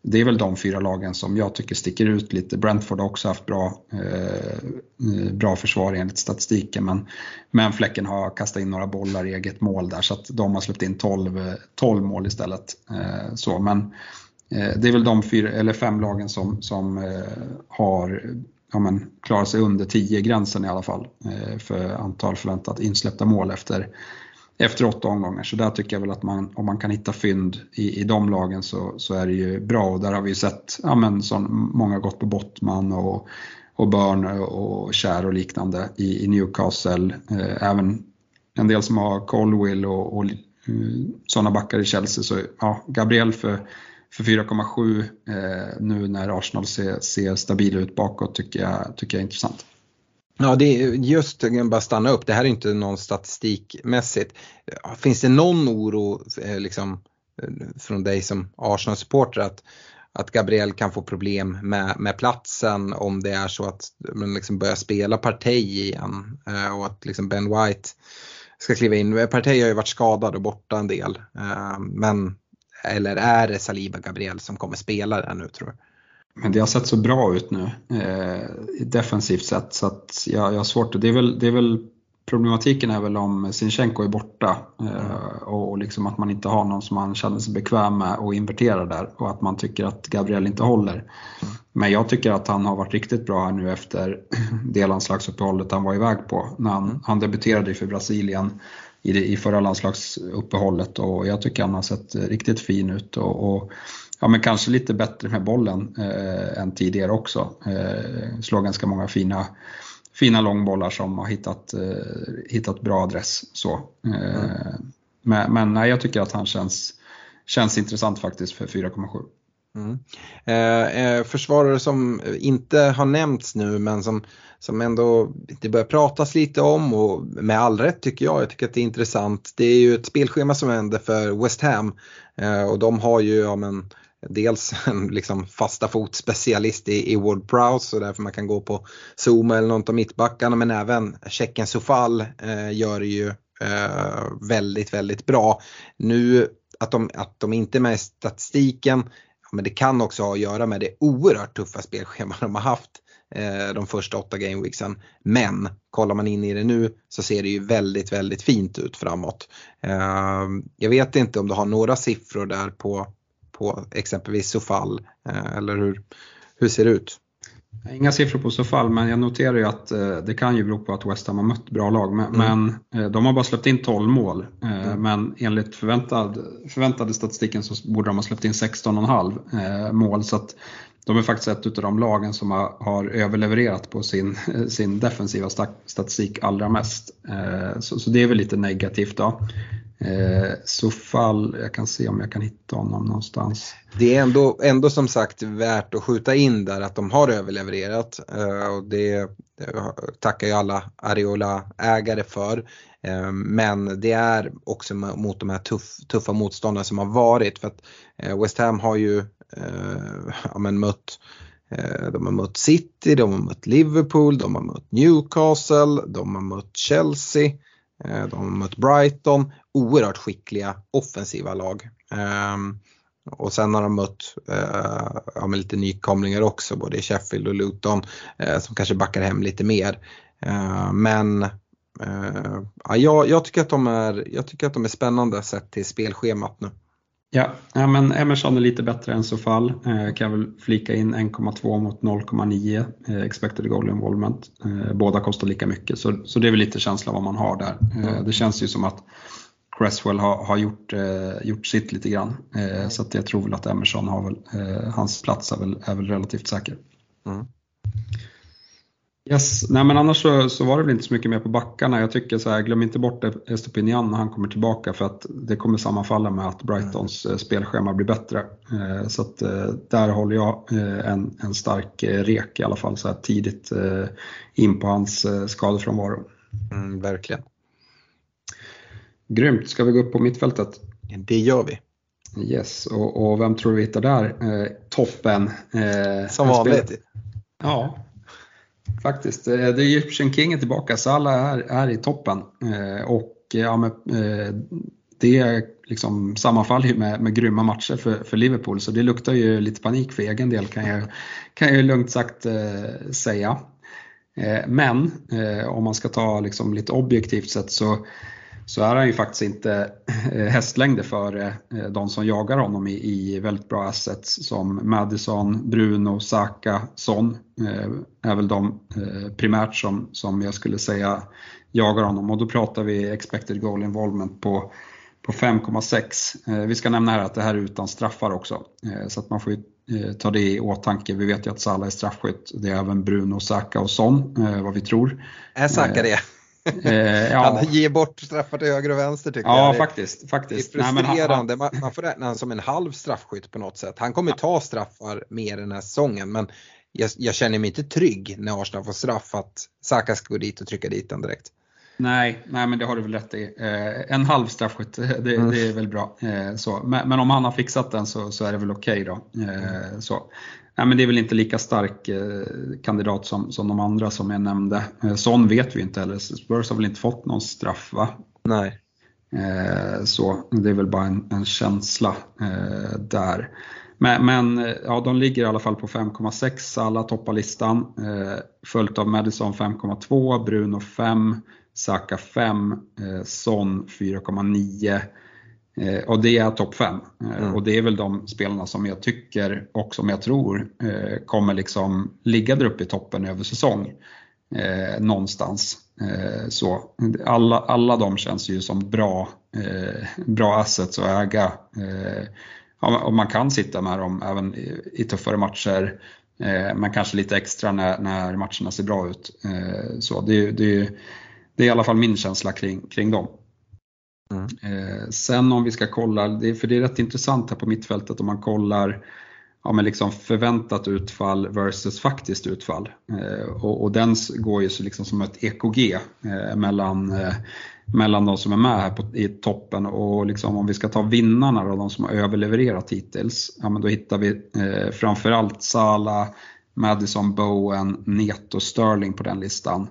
Speaker 3: det är väl de fyra lagen som jag tycker sticker ut lite. Brentford har också haft bra, eh, bra försvar enligt statistiken men, men Fläcken har kastat in några bollar i eget mål där så att de har släppt in 12, 12 mål istället. Eh, så, men eh, det är väl de fyra, eller fem lagen som, som eh, har ja, men, klarat sig under 10 gränsen i alla fall eh, för antal förväntat insläppta mål efter efter åtta omgångar. Så där tycker jag väl att man, om man kan hitta fynd i, i de lagen så, så är det ju bra. Och där har vi ju sett, ja men som många gått på Bottman och, och Burn och Kär och liknande i, i Newcastle. Eh, även en del som har Colwill och, och eh, sådana backar i Chelsea. Så ja, Gabriel för, för 4,7 eh, nu när Arsenal ser, ser stabila ut bakåt tycker jag, tycker jag är intressant.
Speaker 2: Ja, det är just bara stanna upp. Det här är inte någon statistikmässigt. Finns det någon oro eh, liksom, eh, från dig som Arsenal-supporter att, att Gabriel kan få problem med, med platsen om det är så att man liksom börjar spela Partey igen eh, och att liksom Ben White ska kliva in. Partey har ju varit skadad och borta en del. Men, eller är det Saliba Gabriel som kommer spela där nu tror jag?
Speaker 3: Men det har sett så bra ut nu eh, defensivt sett så att jag, jag har svårt. Det är väl, det är väl problematiken är väl om Sinchenko är borta eh, och liksom att man inte har någon som man känner sig bekväm med och invertera där och att man tycker att Gabriel inte håller. Men jag tycker att han har varit riktigt bra här nu efter det landslagsuppehållet han var iväg på. När han, han debuterade för Brasilien i, det, i förra landslagsuppehållet och jag tycker han har sett riktigt fin ut. och, och ja, men kanske lite bättre med bollen eh, än tidigare också. Eh, slår ganska många fina, fina långbollar som har hittat, eh, hittat bra adress. Så. Eh, mm. Men, men nej, jag tycker att han känns, känns intressant faktiskt för 4,7.
Speaker 2: Mm. Eh, eh, försvarare som inte har nämnts nu men som, som ändå det börjar pratas lite om och med all rätt tycker jag. Jag tycker att det är intressant. Det är ju ett spelschema som händer för West Ham eh, och de har ju ja, men, dels en liksom fasta fotspecialist i, i Ward Prowse så därför man kan gå på Zuma eller något av mittbackarna men även Tjeckien Sofall eh, gör det ju eh, väldigt, väldigt bra. Nu att de, att de inte är med i statistiken, ja, men det kan också ha att göra med det oerhört tuffa spelschema de har haft eh, de första åtta gameweeksen. Men kollar man in i det nu så ser det ju väldigt, väldigt fint ut framåt. Eh, jag vet inte om du har några siffror där på på exempelvis Sofall eh, eller hur, hur ser det ut?
Speaker 3: Inga siffror på Sofall men jag noterar ju att eh, det kan ju bero på att West Ham har mött bra lag. Men, mm. men eh, de har bara släppt in 12 mål. Mm. Men enligt förväntad, förväntade statistiken så borde de ha släppt in 16,5 mål. Så att de är faktiskt ett av de lagen som har, har överlevererat på sin, sin defensiva statistik allra mest. Så, så det är väl lite negativt då. Eh, Sofall, jag kan se om jag kan hitta honom någonstans.
Speaker 2: Det är ändå, ändå som sagt värt att skjuta in där att de har överlevererat. Eh, och det tackar ju alla Ariola-ägare för. Eh, men det är också mot de här tuff, tuffa motståndarna som har varit. För att eh, West Ham har ju eh, ja, men mött eh, de har mött City, de har mött Liverpool, de har mött Newcastle, de har mött Chelsea. Eh, de har mött Brighton, oerhört skickliga offensiva lag. Ehm, och sen har de mött eh, ja, med lite nykomlingar också, både Sheffield och Luton, eh, som kanske backar hem lite mer. Ehm, men ja, jag, tycker att de är, jag tycker att de är spännande sett till spelschemat nu.
Speaker 3: Ja, ja men Emerson är lite bättre än Sofall. Eh, kan jag väl flika in 1,2 mot 0,9 eh, expected goal involvement. Eh, båda kostar lika mycket så, så det är väl lite känsla vad man har där. Eh, det känns ju som att Cresswell har, har gjort, eh, gjort sitt lite grann. Eh, så att jag tror väl att Emerson har väl, eh, hans plats är väl, är väl relativt säker. Mm. Yes. Nej men annars så, så, var det väl inte så mycket mer på backarna. Jag tycker så här, glöm inte bort Estopinian när han kommer tillbaka för att det kommer sammanfalla med att Brightons mm. spelschema blir bättre. Eh, så att eh, där håller jag eh, en, en stark rek i alla fall så här tidigt in på hans skadefrånvaro.
Speaker 2: Mm, verkligen.
Speaker 3: Grymt, ska vi gå upp på mittfältet?
Speaker 2: Det gör vi.
Speaker 3: Yes, och, och vem tror du vi hittar där? toppen.
Speaker 2: Som vanligt.
Speaker 3: Ja, Faktiskt. Eh, det The Egyptian King är tillbaka, så alla är, är i toppen. Eh, och eh, ja, men, det liksom sammanfaller ju med, med grymma matcher för, för Liverpool så det luktar ju lite panik för egen del kan jag, kan jag lugnt sagt eh, säga. Eh, men eh, om man ska ta liksom lite objektivt sett så, så är han ju faktiskt inte eh, hästlängder före de som jagar honom i, i väldigt bra assets som Madison, Bruno, Saka, Son. är väl de primärt som, som jag skulle säga jagar honom och då pratar vi expected goal involvement på, på 5,6. Vi ska nämna här att det här är utan straffar också så att man får Eh, ta det i åtanke. Vi vet ju att Salah är straffskytt. Det är även Bruno, Saka och Son, eh, vad vi tror.
Speaker 2: Är Saka det? Eh, ja. Han ger bort straffar till höger och vänster tycker
Speaker 3: ja,
Speaker 2: jag.
Speaker 3: Ja, faktiskt. faktiskt.
Speaker 2: Det är frustrerande. Nej, han, man får räkna honom som en halv straffskytt på något sätt. Han kommer ta straffar mer den här säsongen men jag, jag, känner mig inte trygg när Arsenal får straff att Saka ska gå dit och trycka dit den direkt.
Speaker 3: Nej, nej men det har du väl rätt i. Eh, en halv straffskytt, det, mm. det, är väl bra. Eh, så. Men, men, om han har fixat den så, så är det väl okej okay då. Eh, så. Nej, men det är väl inte lika stark eh, kandidat som, som de andra som jag nämnde. Eh, sån vet vi inte heller. Spurs har väl inte fått någon straff va?
Speaker 2: Nej.
Speaker 3: Eh, så det är väl bara en, en känsla där. Men, men, ja, de ligger i alla fall på 5,6 alla toppar listan. Följt av Madison 5,2, Bruno 5, Saka 5, eh, Son 4,9 eh, och det är topp 5. Eh, mm. Och det är väl de spelarna som jag tycker och som jag tror eh, kommer liksom ligga där uppe i toppen över säsong. Eh, någonstans. Eh, så. Alla, alla de känns ju som bra, eh, bra assets att äga. Eh, och man kan sitta med dem även i, i tuffare matcher. men kanske lite extra när, när matcherna ser bra ut. så det, det, det är i alla fall min känsla kring, kring dem. Mm. Eh, sen om vi ska kolla, det, för det är rätt intressant här på mittfältet om man kollar ja, men liksom förväntat utfall versus faktiskt utfall. Eh, och, och, den går ju så liksom som ett EKG eh, mellan, eh, mellan de som är med här på, i toppen och liksom om vi ska ta vinnarna och de som har överlevererat hittills, ja, men då hittar vi eh, framförallt Sala, Madison, Bowen, Neto, Sterling på den listan.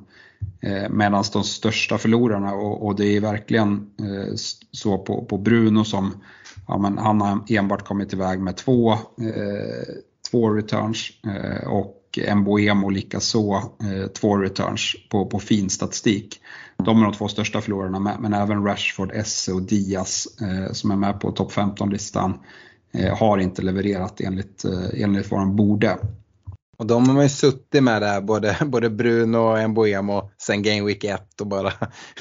Speaker 3: Eh, medan de största förlorarna, och, och, det är verkligen eh, så på, på Bruno som, ja, men han har enbart kommit iväg med två, eh, två returns eh, och Mboemo likaså eh, två returns på, på fin statistik. De är de två största förlorarna, men, men även Rashford, Esse och Diaz eh, som är med på topp 15-listan eh, har inte levererat enligt, enligt vad de borde.
Speaker 2: Och de har man ju suttit med där, både, både Bruno och Mboemo sen Game Week 1 och bara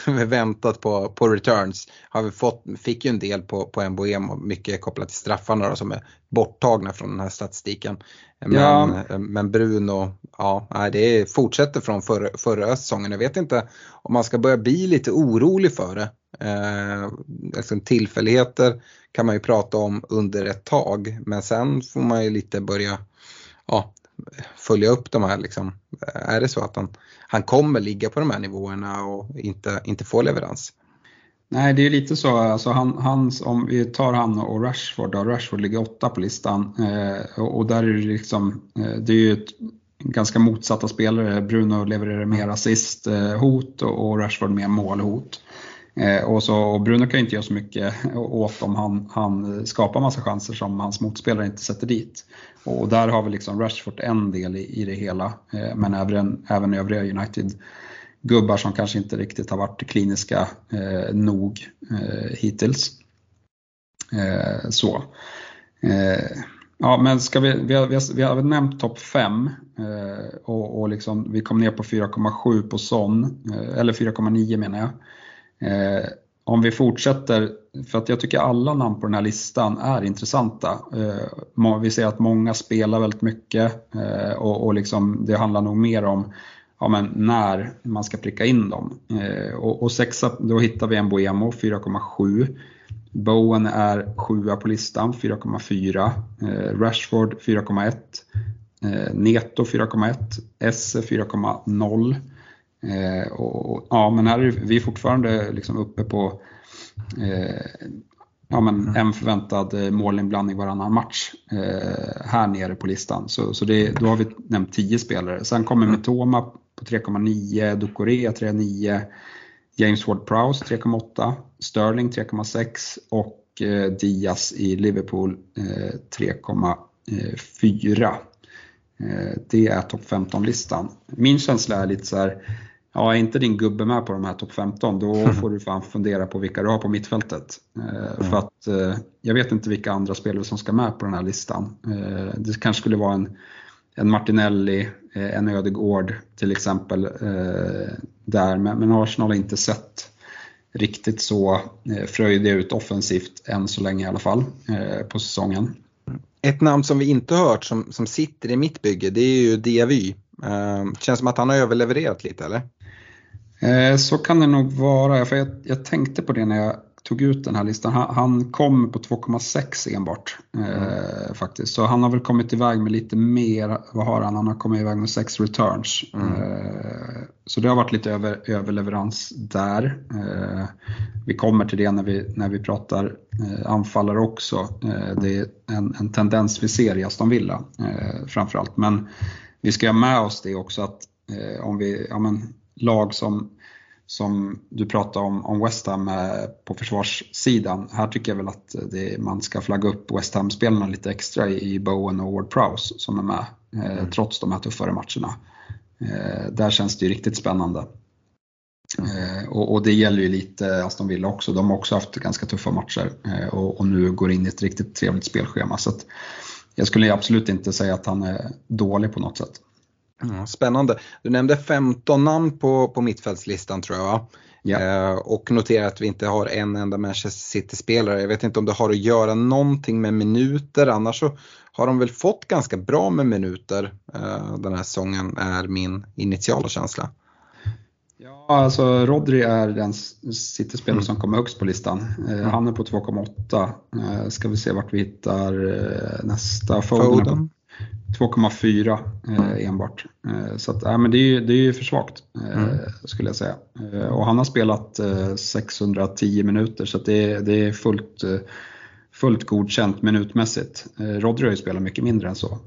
Speaker 2: väntat på, på returns. Har vi fått, fick ju en del på, på Mboemo, mycket kopplat till straffarna då, som är borttagna från den här statistiken. Men, ja. men Bruno, ja, det fortsätter från förra, förra säsongen. Jag vet inte om man ska börja bli lite orolig för det. Eh, liksom tillfälligheter kan man ju prata om under ett tag men sen får man ju lite börja ja, följa upp de här liksom. Är det så att han, han kommer ligga på de här nivåerna och inte, inte få leverans?
Speaker 3: Nej, det är lite så. Alltså han, hans, om vi tar han och Rashford, då, Rashford ligger åtta på listan eh, och, och, där är det liksom, eh, det är ju ett, ganska motsatta spelare. Bruno levererar mer assisthot eh, och, och Rashford mer målhot. Eh, och, så, och Bruno kan ju inte göra så mycket åt om han, han skapar massa chanser som hans motspelare inte sätter dit. Och där har vi liksom Rashford en del i, i det hela, eh, men även, även övriga United-gubbar som kanske inte riktigt har varit kliniska eh, nog eh, hittills. Eh, så. Eh, ja, men ska vi, vi, har, vi, har, vi har nämnt topp 5 eh, och, och liksom, vi kom ner på 4,7 på Son, eh, eller 4,9 menar jag. Eh, om vi fortsätter för att jag tycker alla namn på den här listan är intressanta. Eh, vi ser att många spelar väldigt mycket eh, och, och liksom, det handlar nog mer om ja, men när man ska pricka in dem. Eh, och, och sexa, då hittar vi en Boemo 4,7. Bowen är sjua på listan 4,4. Eh, Rashford 4,1. Eh, Neto 4,1. Esse 4,0. Och, ja, men här är vi fortfarande liksom uppe på eh, ja, men mm. en förväntad eh, målinblandning varannan match eh, här nere på listan. Så, så det, då har vi nämnt 10 spelare. Sen kommer mm. Mitoma på 3,9, Ducoré 3,9, James Ward-Prowse 3,8, Sterling 3,6 och eh, Diaz i Liverpool 3,4. Det är topp 15-listan. Min känsla är lite så här, ja är inte din gubbe med på de här topp 15 då får du fan fundera på vilka du har på mittfältet. Mm. För att jag vet inte vilka andra spelare som ska med på den här listan. Det kanske skulle vara en, en Martinelli, en Ödegård till exempel där, men Arsenal har inte sett riktigt så eh, fröjdiga ut offensivt än så länge i alla fall eh, på säsongen.
Speaker 2: Ett namn som vi inte hört som, som sitter i mitt bygge det är ju Diavy. Eh, känns som att han har överlevererat lite eller?
Speaker 3: Så kan det nog vara, för jag, jag tänkte på det när jag tog ut den här listan. Han, han kom på 2,6 enbart eh, faktiskt. Så han har väl kommit iväg med lite mer, vad har han? Han har kommit iväg med 6 returns. Mm. Eh, så det har varit lite över, överleverans där. Eh, vi kommer till det när vi, när vi pratar eh, anfallare också. Eh, det är en, en tendens vi ser i Aston Villa eh, framförallt. Men vi ska ha med oss det också att om vi, ja men, lag som som du pratade om, om West Ham på försvarssidan. Här tycker jag väl att det, man ska flagga upp West Ham-spelarna lite extra i, Bowen och Ward Prowse som är med eh, mm. trots de här tuffare matcherna. Eh, där känns det ju riktigt spännande. Eh, och, och, det gäller ju lite Aston Villa också. De har också haft ganska tuffa matcher och, och, nu går in i ett riktigt trevligt spelschema. Så jag skulle absolut inte säga att han är dålig på något sätt.
Speaker 2: Spännande. Du nämnde 15 namn på, på mittfältslistan tror jag ja. eh, och noterar att vi inte har en enda Manchester City-spelare. Jag vet inte om det har att göra någonting med minuter, annars så har de väl fått ganska bra med minuter eh, den här säsongen är min initiala känsla.
Speaker 3: Ja, alltså Rodri är den City-spelare mm. som kommer högst på listan. Eh, mm. Han är på 2,8. Eh, ska vi se vart vi hittar eh, nästa. Foden, Foden. 2,4 eh, enbart. Eh, så att, äh, men det, är ju, det är ju för svagt eh, mm. skulle jag säga. Och han har spelat 610 minuter så det, det är fullt, fullt godkänt minutmässigt. Rodri har ju spelat mycket mindre än så.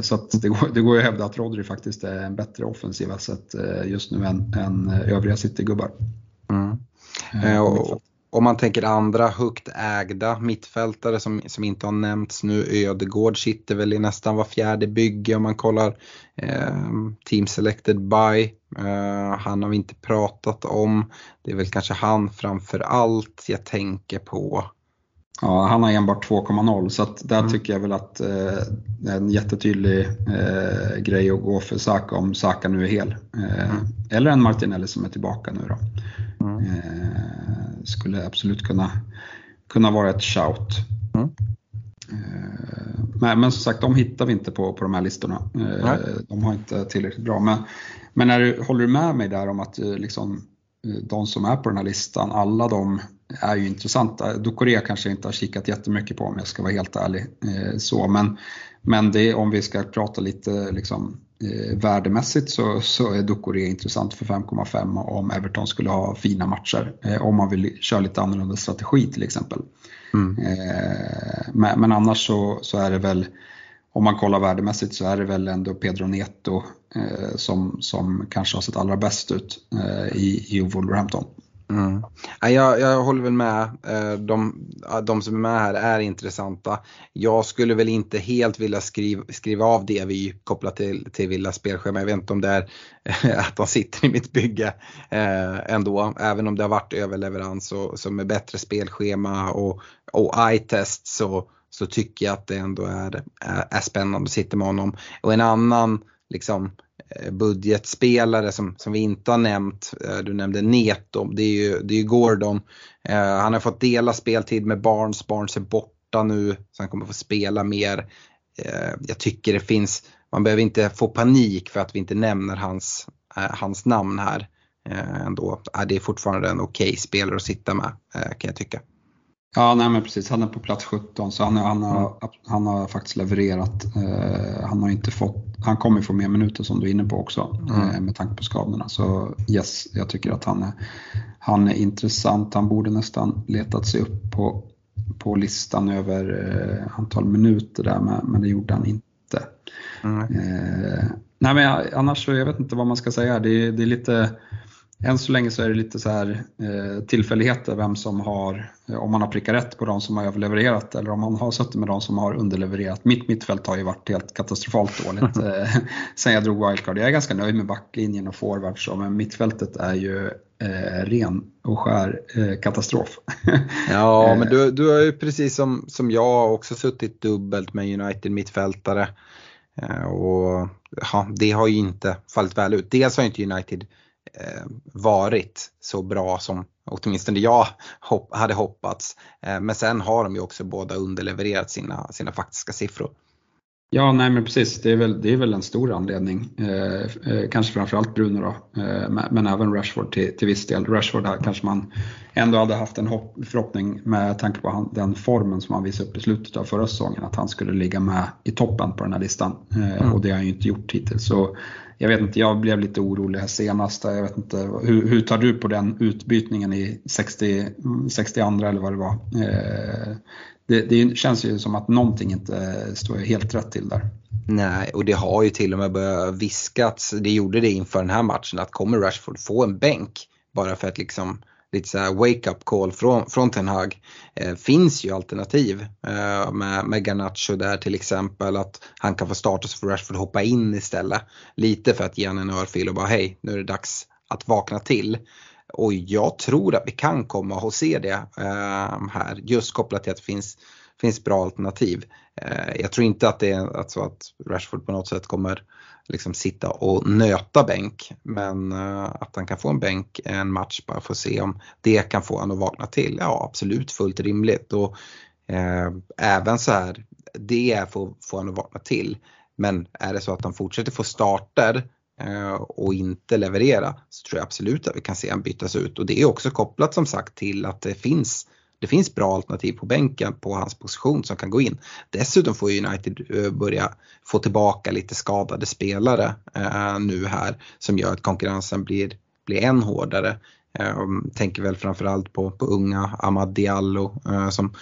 Speaker 3: Så att det, går, det går ju att hävda att Rodri faktiskt är en bättre offensiv asset just nu än, än övriga City-gubbar. Mm.
Speaker 2: Och, om man tänker andra högt ägda mittfältare som, som inte har nämnts nu, Ödegård sitter väl i nästan var fjärde bygge om man kollar eh, Team Selected by. Eh, han har vi inte pratat om. Det är väl kanske han framför allt jag tänker på.
Speaker 3: Ja, han har enbart 2,0 så att där mm. tycker jag väl att eh, är en jättetydlig eh, grej att gå för Saka om Saka nu är hel. Eh, mm. Eller en Martinelli som är tillbaka nu då. Mm. Eh, skulle absolut kunna, kunna vara ett shout. Mm. Eh, men, men som sagt, de hittar vi inte på, på de här listorna. Eh, de har inte tillräckligt bra. Men, men när du, håller du med mig där om att liksom, de som är på den här listan, alla de är ju intressanta. Ducoré kanske inte har kikat jättemycket på om jag ska vara helt ärlig. Så, men men det, om vi ska prata lite liksom, eh, värdemässigt så, så är Ducoré intressant för 5,5 om Everton skulle ha fina matcher. Eh, om man vill köra lite annorlunda strategi till exempel. Mm. Eh, men, men, annars så, så, är det väl, om man kollar värdemässigt så är det väl ändå Pedro Neto eh, som, som kanske har sett allra bäst ut eh, i, i Wolverhampton.
Speaker 2: Mm. Jag, jag håller väl med. Eh, de, de som är med här är intressanta. Jag skulle väl inte helt vilja skriva, skriva av det vi kopplat till, till Villas spelschema. Jag vet inte om det är att de sitter i mitt bygge eh, ändå. Även om det har varit överleverans och, som med bättre spelschema och, och eye-test så, så tycker jag att det ändå är, är, är spännande att sitta med honom. Och en annan liksom Eh, budgetspelare som, som vi inte har nämnt. Eh, du nämnde Neto, det är ju, det är Gordon. Eh, han har fått dela speltid med Barnes, Barnes är borta nu så han kommer få spela mer. Jag tycker det finns, man behöver inte få panik för att vi inte nämner hans, hans namn här. Ändå. Det är fortfarande en okej okay spelare att sitta med kan jag tycka.
Speaker 3: Ja, nej men precis. Han är på plats 17 så han, han, har, mm. han har faktiskt levererat. Uh, han har inte fått, han kommer få mer minuter som du är inne på också mm. uh, med tanke på skadorna. Så yes, jag tycker att han är, han är intressant. Han borde nästan letat sig upp på, på listan över uh, antal minuter där men, det gjorde han inte. Mm. nej men annars så, jag vet inte vad man ska säga. Det, det är lite än så länge så är det lite så här eh, tillfälligheter vem som har, eh, om man har prickat rätt på de som har överlevererat eller om man har suttit med de som har underlevererat. Mitt mittfält har ju varit helt katastrofalt dåligt eh, sen jag drog wildcard. Jag är ganska nöjd med backlinjen och forwards men mittfältet är ju eh, ren och skär eh, katastrof.
Speaker 2: ja, men du, du har ju precis som, som jag också suttit dubbelt med United mittfältare. Och ja, det har ju inte fallit väl ut. Dels har inte United Eh, varit så bra som åtminstone jag hopp, hade hoppats. Eh, men sen har de ju också båda underlevererat sina, sina faktiska siffror.
Speaker 3: Ja, nej men precis. Det är väl, det är väl en stor anledning. Eh, eh, kanske framförallt Bruno då, eh, men, även Rashford till, till viss del. Rashford här kanske man ändå hade haft en hopp, förhoppning med tanke på han, den formen som han visade upp i slutet av förra säsongen, att han skulle ligga med i toppen på den här listan. Eh, mm. Och det har han ju inte gjort hittills. Så jag vet inte, jag blev lite orolig här senast. Jag vet inte, hur, hur tar du på den utbytningen i 60, 62 eller vad det var? Det, det, känns ju som att någonting inte står helt rätt till där.
Speaker 2: Nej, och det har ju till och med börjat viskats, det gjorde det inför den här matchen, att kommer Rashford få en bänk bara för att liksom lite så wake-up call från, från Ten Hag. Eh, finns ju alternativ eh, med, med Garnacho där till exempel att han kan få starta så får Rashford hoppa in istället. Lite för att ge honom en örfil och bara hej nu är det dags att vakna till. Och jag tror att vi kan komma och se det eh, här just kopplat till att det finns, finns bra alternativ. Eh, jag tror inte att det är alltså att Rashford på något sätt kommer liksom sitta och nöta bänk. Men eh, att han kan få en bänk en match bara för att se om det kan få honom att vakna till. Ja absolut fullt rimligt. Och eh, även så här, det är för att få honom att vakna till. Men är det så att han fortsätter få starter Eh, och inte leverera så tror jag absolut att vi kan se han bytas ut. Och det är också kopplat som sagt till att det finns det finns bra alternativ på bänken på hans position som kan gå in. Dessutom får United eh, börja få tillbaka lite skadade spelare eh, nu här som gör att konkurrensen blir, blir än hårdare. Eh, tänker väl framförallt på, på unga Amad Diallo som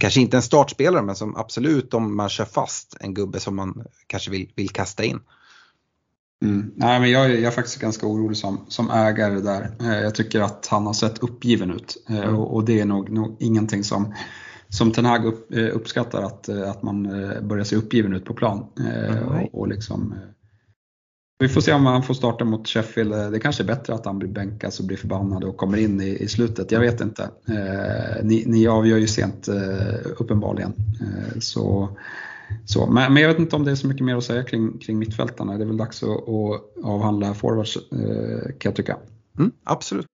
Speaker 2: kanske inte är en startspelare men som absolut om man kör fast en gubbe som man kanske vill, vill kasta in.
Speaker 3: Mm. Nej, men jag, jag, är faktiskt ganska orolig som, som ägare där. Eh, jag tycker att han har sett uppgiven ut eh, mm. och, och, det är nog, nog ingenting som, som Ten Hag upp, eh, uppskattar att, att man börjar se uppgiven ut på plan. Mm. Och, och liksom, vi får se om han får starta mot Sheffield. Det kanske är bättre att han blir bänkad och blir förbannad och kommer in i, i slutet. Jag vet inte. ni, ni avgör ju sent uppenbarligen. så så, men, men, jag vet inte om det är så mycket mer att säga kring, kring mittfältarna. Det är väl dags att, att avhandla forwards eh, kan jag tycka.
Speaker 2: Mm, absolut.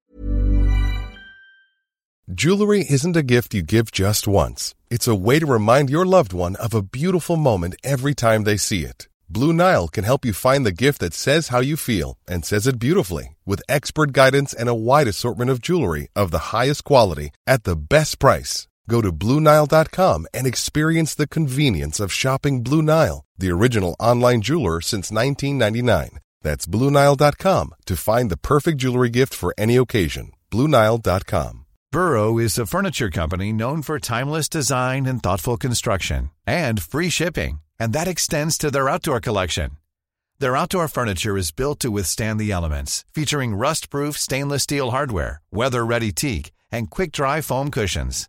Speaker 5: Jewelry isn't a gift you give just once. It's a way to remind your loved one of a beautiful moment every time they see it. Blue Nile can help you find the gift that says how you feel and says it beautifully with expert guidance and a wide assortment of jewelry of the highest quality at the best price. Go to BlueNile.com and experience the convenience of shopping Blue Nile, the original online jeweler since 1999. That's BlueNile.com to find the perfect jewelry gift for any occasion. BlueNile.com.
Speaker 6: Burrow is a furniture company known for timeless design and thoughtful construction and free shipping, and that extends to their outdoor collection. Their outdoor furniture is built to withstand the elements, featuring rust proof stainless steel hardware, weather ready teak, and quick dry foam cushions.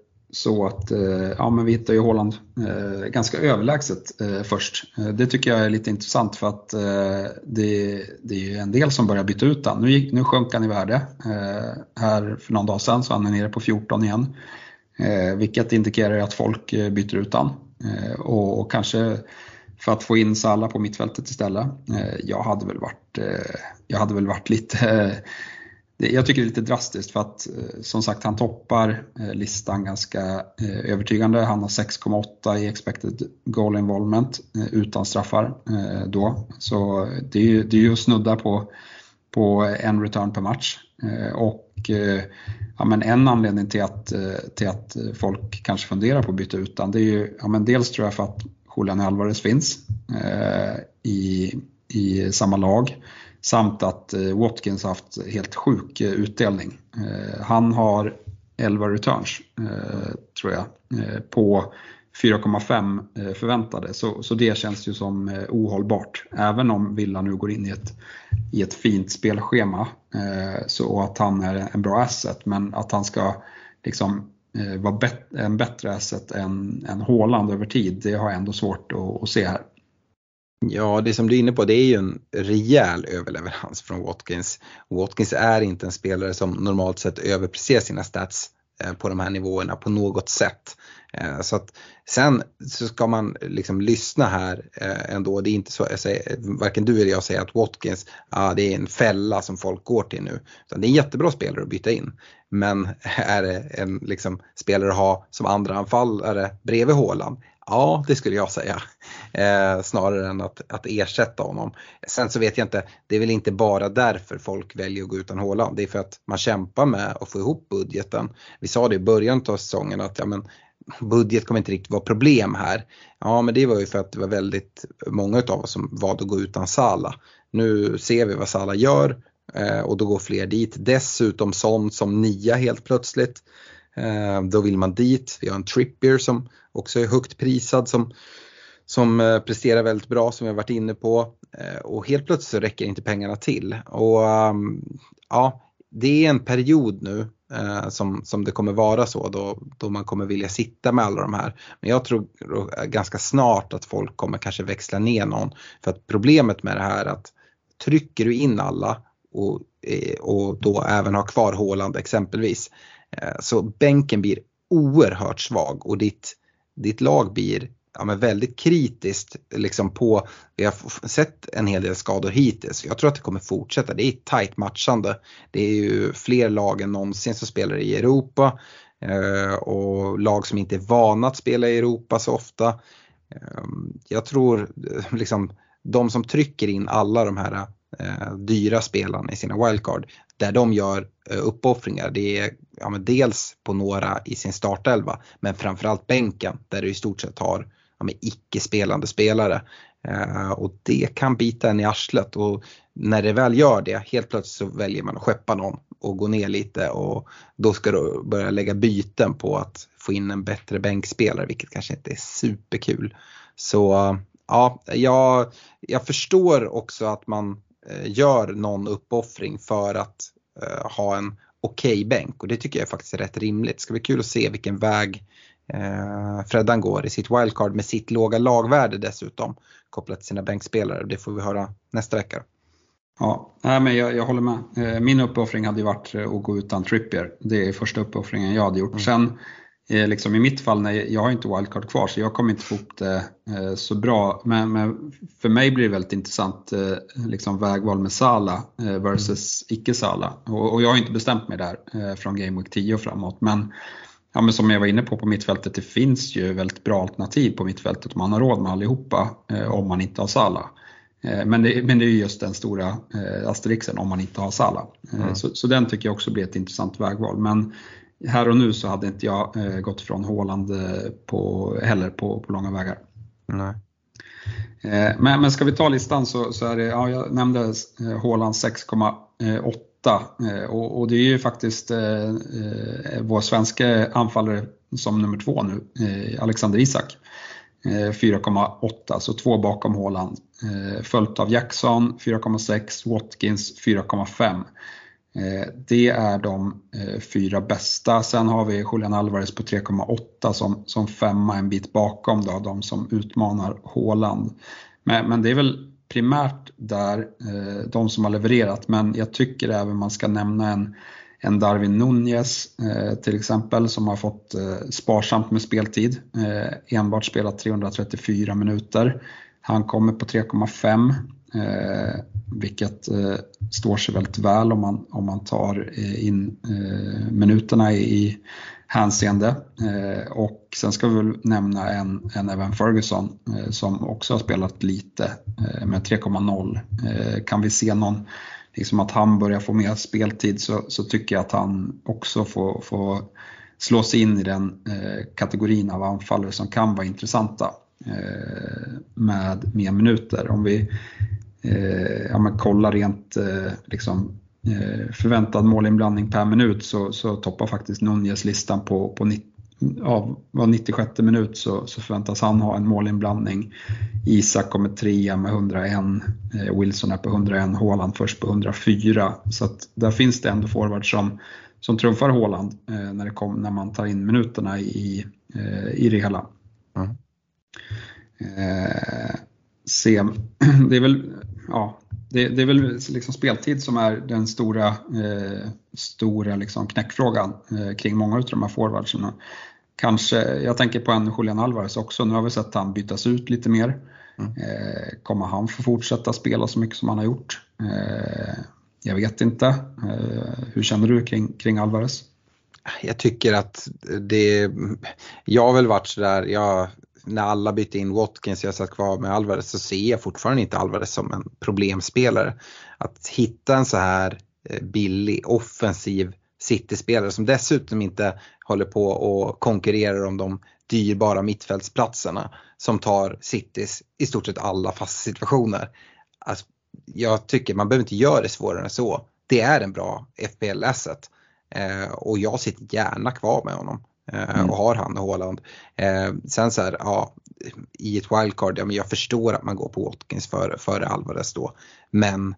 Speaker 3: så att eh, ja, men vi hittar ju Håland eh, ganska överlägset eh, först. Eh, det tycker jag är lite intressant för att eh, det, det är ju en del som börjar byta ut han. Nu, gick, nu sjönk han i värde. Eh, här för någon dag sedan så han är nere på 14 igen. Eh, vilket indikerar att folk byter ut han. Och, och, kanske för att få in Salla på mittfältet istället. jag, hade väl varit, jag hade väl varit lite jag tycker det är lite drastiskt för att eh, som sagt han toppar eh, listan ganska eh, övertygande. Han har 6,8 i expected goal involvement utan straffar då. Så det är ju, det är ju att snudda på, på en return per match. Och ja, men en anledning till att, till att folk kanske funderar på att byta ut det är ju ja, men dels tror jag för att Julian Alvarez finns i, i samma lag. Samt att eh, Watkins haft helt sjuk eh, utdelning. Eh, han har 11 returns, tror jag, på 4,5 förväntade. Så, så det känns ju som ohållbart. Även om Villa nu går in i ett, i ett fint spelschema. Så att han är en bra asset. Men att han ska liksom vara bet en bättre asset än, än Haaland över tid, det har jag ändå svårt att, att se här.
Speaker 2: Ja, det som du är inne på det är ju en rejäl överleverans från Watkins. Watkins är inte en spelare som normalt sett överpresterar sina stats eh, på de här nivåerna på något sätt. Eh, så att sen så ska man liksom lyssna här eh, ändå. Det är inte så, jag säger, varken du eller jag säger att Watkins, ah, det är en fälla som folk går till nu. Utan det är en jättebra spelare att byta in. Men är det en liksom, spelare att ha som andra anfallare bredvid Håland? Ja, det skulle jag säga. Eh, snarare än att, att ersätta honom. Sen så vet jag inte, det är väl inte bara därför folk väljer att gå utan Håland. Det är för att man kämpar med att få ihop budgeten. Vi sa det i början av säsongen att ja, men, budget kommer inte riktigt vara problem här. Ja men det var ju för att det var väldigt många av oss som valde att gå utan Sala. Nu ser vi vad Sala gör eh, och då går fler dit. Dessutom sånt som nia helt plötsligt. Eh, då vill man dit. Vi har en Trippier som också är högt prisad som, som eh, presterar väldigt bra som jag varit inne på. Eh, och helt plötsligt så räcker inte pengarna till. Och ehm, ja, det är en period nu eh, som, som det kommer vara så då, då man kommer vilja sitta med alla de här. Men jag tror ganska snart att folk kommer kanske växla ner någon. För att problemet med det här är att trycker du in alla och, och då även har kvar Håland exempelvis så bänken blir oerhört svag och ditt, ditt lag blir ja, men väldigt kritiskt liksom på, vi har sett en hel del skador hittills. Jag tror att det kommer fortsätta. Det är tajt matchande. Det är ju fler lag än någonsin som spelar i Europa eh, och lag som inte är vana att spela i Europa så ofta. Eh, jag tror eh, liksom de som trycker in alla de här eh, dyra spelarna i sina wildcard, där de gör eh, uppoffringar, det är ja, dels på några i sin startelva, men framförallt bänken där du i stort sett har ja, icke-spelande spelare. Eh, och det kan bita en i arslet och när det väl gör det, helt plötsligt så väljer man att skeppa någon och gå ner lite och då ska du börja lägga byten på att få in en bättre bänkspelare vilket kanske inte är superkul. Så ja, jag, jag förstår också att man eh, gör någon uppoffring för att eh, ha en okej okay bänk och det tycker jag faktiskt är rätt rimligt. Det ska bli kul att se vilken väg eh, Freddan går i sitt wildcard med sitt låga lagvärde dessutom kopplat till sina bänkspelare. Det får vi höra nästa vecka.
Speaker 3: Ja, nej, men jag, jag håller med. Eh, min uppoffring hade ju varit eh, att gå utan Trippier. Det är första uppoffringen jag hade gjort. Mm. Sen eh, liksom i mitt fall, när jag har inte wildcard kvar så jag kommer inte få ihop det så bra. Men, men, för mig blir det väldigt intressant liksom vägval med Sala versus mm. icke-Sala. Och, och, jag har inte bestämt mig där från Game Week 10 och framåt. Men ja, men som jag var inne på på mittfältet, det finns ju väldigt bra alternativ på mittfältet man har råd med allihopa eh, om man inte har Sala. Eh, men, det, men det är just den stora eh, asterixen om man inte har Sala. Eh, mm. Så, så, den tycker jag också blir ett intressant vägval. Men här och nu så hade inte jag eh, gått från Håland eh, på, heller på, på långa vägar.
Speaker 2: Nej.
Speaker 3: Men, men ska vi ta listan så, så är det, ja, jag nämnde Håland 6,8 Eh, och, och, det är ju faktiskt eh, eh, vår svenska anfallare som nummer två nu, eh, Alexander Isak. Eh, 4,8, så två bakom Håland. Eh, följt av Jackson 4,6, Watkins 4,5. Det är de fyra bästa. Sen har vi Julian Alvarez på 3,8 som, som femma en bit bakom då, de som utmanar Håland. Men, men det är väl primärt där, eh, de som har levererat, men jag tycker även man ska nämna en, en Darwin Nunez eh, till exempel som har fått eh, sparsamt med speltid, eh, enbart spelat 334 minuter. Han kommer på 3,5 eh, vilket eh, står sig väldigt väl om man, om man tar in minuterna i, hänseende. Eh, och sen ska vi väl nämna en, en Evan Ferguson eh, som också har spelat lite eh, med 3,0. Kan vi se någon, liksom att han börjar få mer speltid så, så tycker jag att han också får, får slå sig in i den kategorin av anfallare som kan vara intressanta med mer minuter. Om vi eh, ja, kollar rent liksom, förväntad målinblandning per minut så, så toppar faktiskt Nunez listan på, på 90, av var 96 minut så, så förväntas han ha en målinblandning. Isak kommer trea med 101, eh, Wilson är på 101, Haaland först på 104. Så att där finns det ändå forwards som, som trumfar Haaland eh, när, det kom, när man tar in minuterna i, eh, i det hela. Mm. Eh, se, det är väl, ja, det, det, är väl liksom speltid som är den stora, eh, stora liksom knäckfrågan eh, kring många av de här forwardsen. Kanske, jag tänker på en Julian Alvarez också, nu har vi sett han bytas ut lite mer. Mm. Eh, kommer han få fortsätta spela så mycket som han har gjort? Eh, jag vet inte. Eh, hur känner du kring, kring Alvarez?
Speaker 2: Jag tycker att det, jag har väl varit sådär, jag, när alla bytte in Watkins och jag satt kvar med Alvarez så ser jag fortfarande inte Alvarez som en problemspelare. Att hitta en så här eh, billig offensiv City-spelare som dessutom inte håller på och konkurrerar om de dyrbara mittfältsplatserna som tar Citys i stort sett alla fasta situationer. Alltså, jag tycker man behöver inte göra det svårare än så. Det är en bra FPL-asset eh, och jag sitter gärna kvar med honom mm. och har han och Haaland. Eh, sen så här, ja, i ett wildcard, ja men jag förstår att man går på Watkins före, före Alvarez då. Men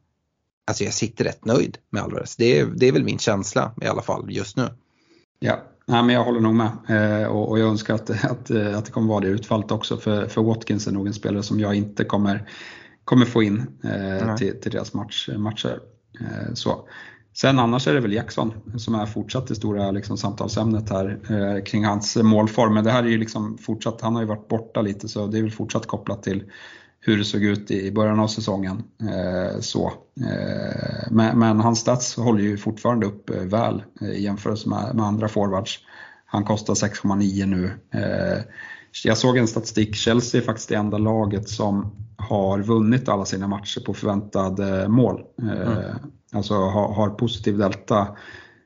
Speaker 2: alltså jag sitter rätt nöjd med Alvarez. Det är, det är väl min känsla i alla fall just nu.
Speaker 3: Ja, Nej, men jag håller nog med eh, och, och, jag önskar att, att, att det kommer vara det utfallet också för, för Watkins är nog en spelare som jag inte kommer, kommer få in eh, till, till deras match, matcher. Eh, så. Sen annars är det väl Jackson som är fortsatt det stora liksom, samtalsämnet här eh, kring hans målform. Men det här är ju liksom fortsatt, han har ju varit borta lite så det är väl fortsatt kopplat till hur det såg ut i början av säsongen. Eh, så. Eh, men, men, hans stats håller ju fortfarande upp eh, väl eh, i jämförelse med, med andra forwards. Han kostar 6,9 nu. Eh, jag såg en statistik, Chelsea är faktiskt det enda laget som har vunnit alla sina matcher på förväntad eh, mål. Mm. Alltså har, har positiv delta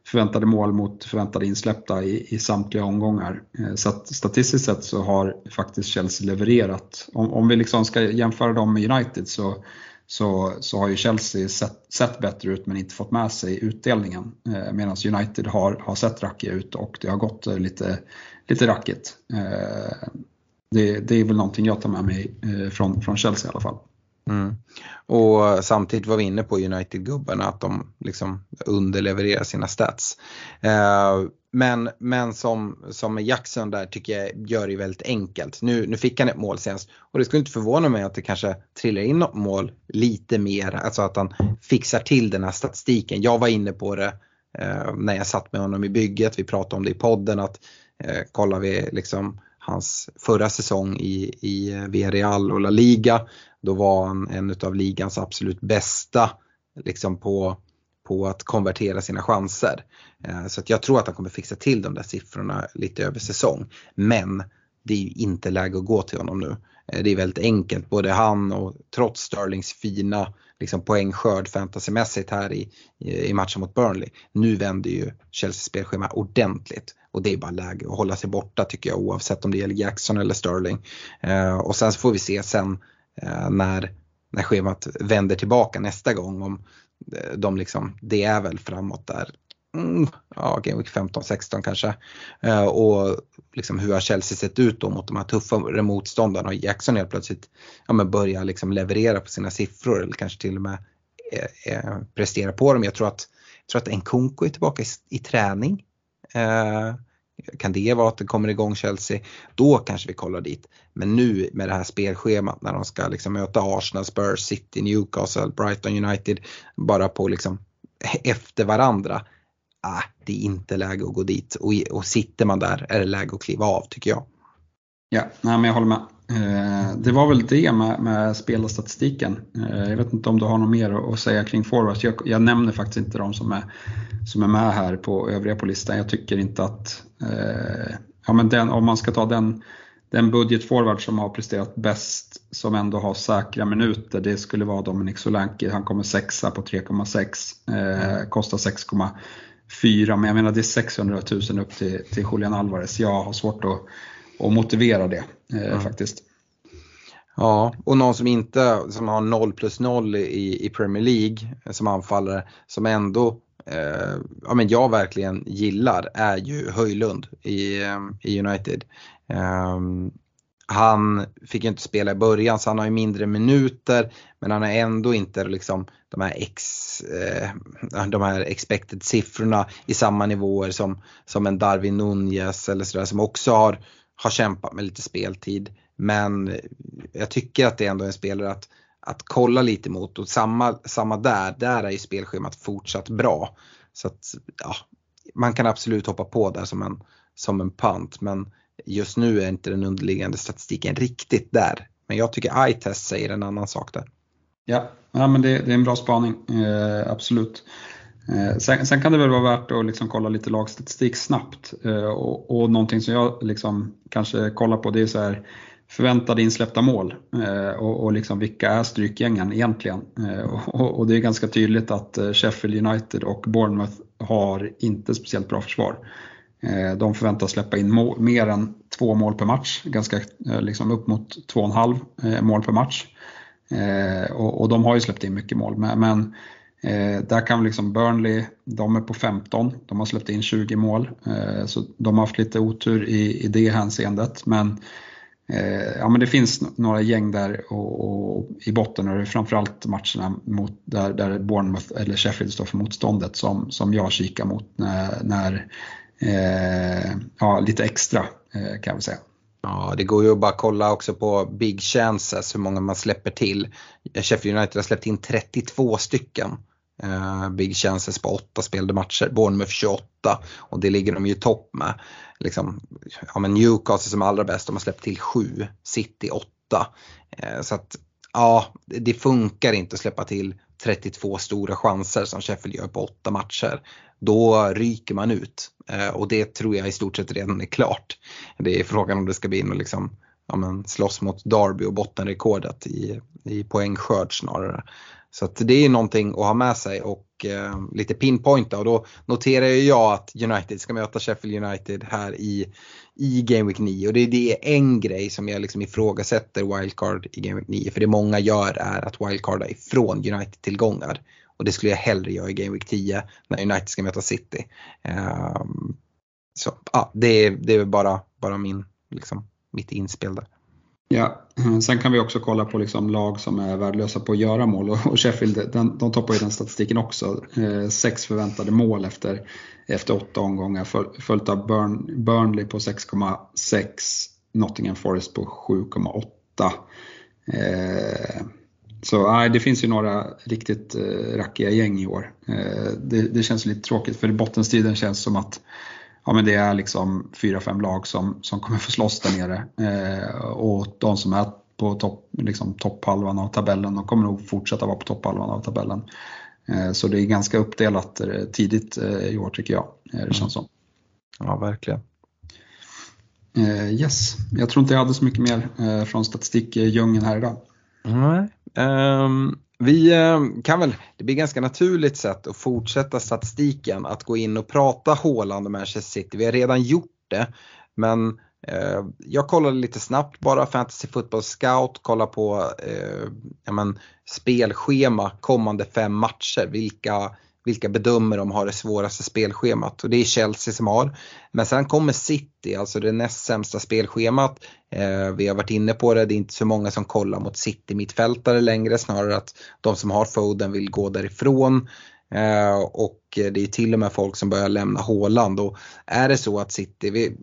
Speaker 3: förväntade mål mot förväntade insläppta i, i samtliga omgångar. Eh, så att statistiskt sett så har faktiskt Chelsea levererat. Om, om vi liksom ska jämföra dem med United så, så, så har ju Chelsea sett, sett bättre ut men inte fått med sig utdelningen. Eh, Medan United har, har sett rackiga ut och det har gått eh, lite, lite rackigt. Eh, det, det är väl någonting jag tar med mig från, från Chelsea i alla fall.
Speaker 2: Mm. Och samtidigt var vi inne på United-gubbarna att de liksom underlevererar sina stats. Eh, men, men som, som Jackson där tycker jag gör det väldigt enkelt. Nu, nu fick han ett mål senast och det skulle inte förvåna mig att det kanske trillar in något mål lite mer. Alltså att han fixar till den här statistiken. Jag var inne på det eh, när jag satt med honom i bygget. Vi pratade om det i podden att eh, kollar vi liksom hans förra säsong i, i eh, Villarreal och La Liga. Då var han en av ligans absolut bästa liksom på, på att konvertera sina chanser. Eh, så att jag tror att han kommer fixa till de där siffrorna lite över säsong. Men det är ju inte läge att gå till honom nu. Eh, det är väldigt enkelt, både han och trots Sterlings fina liksom poängskörd fantasymässigt här i, i matchen mot Burnley. Nu vänder ju Chelseas spelschema ordentligt och det är bara läge att hålla sig borta tycker jag oavsett om det gäller Jackson eller Sterling. Eh, och sen så får vi se sen eh, Eh, när, när schemat vänder tillbaka nästa gång om eh, de liksom, det är väl framåt där. Mm, ja, Game Week 15-16 kanske. Eh, och liksom hur har Chelsea sett ut då mot de här tuffare motståndarna och Jackson helt plötsligt ja, men börjar liksom leverera på sina siffror eller kanske till och med eh, eh, prestera på dem. Jag tror att, jag tror att Nkunku är tillbaka i, i träning. Eh, kan det vara att det kommer igång Chelsea? Då kanske vi kollar dit. Men nu med det här spelschemat när de ska liksom möta Arsenal, Spurs, City, Newcastle, Brighton United bara på liksom efter varandra. Ah, det är inte läge att gå dit och, och sitter man där är det läge att kliva av tycker jag.
Speaker 3: Ja, nej, men jag håller med. Eh, det var väl det med, med spelarstatistiken. Eh, jag vet inte om du har något mer att säga kring forwards. Jag, jag, nämner faktiskt inte de som är, som är med här på övriga på listan. Jag tycker inte att, eh, ja, men den, om man ska ta den, den budgetforward som har presterat bäst, som ändå har säkra minuter, det skulle vara Dominic Solanke. Han kommer sexa på 3,6, eh, kostar 6,4 men jag menar det är 600 000 upp till, till Julian Alvarez. Jag har svårt att och motivera det eh, mm. faktiskt.
Speaker 2: Ja, och någon som inte som har 0 plus 0 i, i Premier League som anfallare som ändå eh, ja, men jag verkligen gillar är ju Höjlund i, eh, i United. Um, han fick inte spela i början så han har ju mindre minuter men han har ändå inte liksom de här, ex, eh, de här expected siffrorna i samma nivåer som, som en Darwin Nunez eller sådär som också har, har kämpat med lite speltid. Men jag tycker att det ändå är en spelare att, att kolla lite mot och samma, samma där, där är ju spelschemat fortsatt bra. Så att ja, man kan absolut hoppa på där som en, som en pant men just nu är inte den underliggande statistiken riktigt där. Men jag tycker iTest säger en annan sak där.
Speaker 3: Ja, ja men det, det är en bra spaning, eh, absolut. Eh, sen, sen, kan det väl vara värt att liksom kolla lite lagstatistik snabbt. Eh, och, och någonting som jag liksom kanske kollar på det är så här förväntade insläppta mål eh, och, och liksom vilka är strykgängen egentligen? Eh, och, och, det är ganska tydligt att eh, Sheffield United och Bournemouth har inte speciellt bra försvar. Eh, de förväntas släppa in mål, mer än två mål per match, ganska liksom upp mot två och en halv eh, mål per match. Och, och de har ju släppt in mycket mål, men, men Eh, där kan liksom Burnley, de är på 15, de har släppt in 20 mål. Eh, så de har haft lite otur i, i det hänseendet. Men, eh, ja, men det finns några gäng där och, och i botten och det är framförallt matcherna mot, där, där Bournemouth eller Sheffield står för motståndet som, som jag kikar mot när, när eh, ja, lite extra eh, kan vi säga.
Speaker 2: Ja, det går ju att bara kolla också på big chances, hur många man släpper till. Sheffield United har släppt in 32 stycken Eh, big chances på 8 spelade matcher. Bournemouth 28 och det ligger de ju topp med. Liksom, ja, men Newcastle som allra bäst, de har släppt till 7, City 8. Eh, så att ja, det funkar inte att släppa till 32 stora chanser som Sheffield gör på 8 matcher då ryker man ut. Eh, och det tror jag i stort sett redan är klart. Det är frågan om det ska bli in och liksom, ja, men slåss mot Derby och bottenrekordet i, i poängskörd snarare. Så att det är någonting att ha med sig och eh, lite pinpointa och då noterar jag att United ska möta Sheffield United här i, i Game Week 9 och det, det är en grej som jag liksom ifrågasätter wildcard i Game Week 9 för det många gör är att wildcarda ifrån United-tillgångar. Och det skulle jag hellre göra i Game Week 10 när United ska möta City. Um, så ja, det, är, det är bara, bara min, liksom, mitt inspel där.
Speaker 3: Ja, eh, sen kan vi också kolla på liksom lag som är värdelösa på att göra mål och Sheffield den, de toppar ju den statistiken också. Eh, sex förväntade mål efter, efter åtta omgångar följt av Burn, Burnley på 6,6, Nottingham Forest på 7,8. Eh, så nej, det finns ju några riktigt eh, rackiga gäng i år. Eh, det, det, känns lite tråkigt för i bottenstriden känns som att ja, men det är liksom fyra, fem lag som, som kommer få slåss där nere. Eh, och de som är på topp, liksom topphalvan av tabellen, de kommer nog fortsätta vara på topphalvan av tabellen. Eh, så det är ganska uppdelat eh, tidigt eh, i år tycker jag. det känns som.
Speaker 2: Ja, verkligen.
Speaker 3: Yes, jag tror inte jag hade så mycket mer från statistikdjungeln här idag.
Speaker 2: Nej. Um, vi eh, kan väl, det blir ganska naturligt sätt att fortsätta statistiken att gå in och prata Håland och Manchester City. Vi har redan gjort det men eh, jag kollade lite snabbt bara Fantasy Football Scout, kolla på eh, ja, men, spelschema kommande fem matcher. Vilka vilka bedömer de har det svåraste spelschemat och det är Chelsea som har. Men sen kommer City, alltså det näst sämsta spelschemat. Eh, vi har varit inne på det, det är inte så många som kollar mot City mittfältare längre, snarare att de som har Foden vill gå därifrån. Eh, och det är till och med folk som börjar lämna Håland och är det så att City, vi,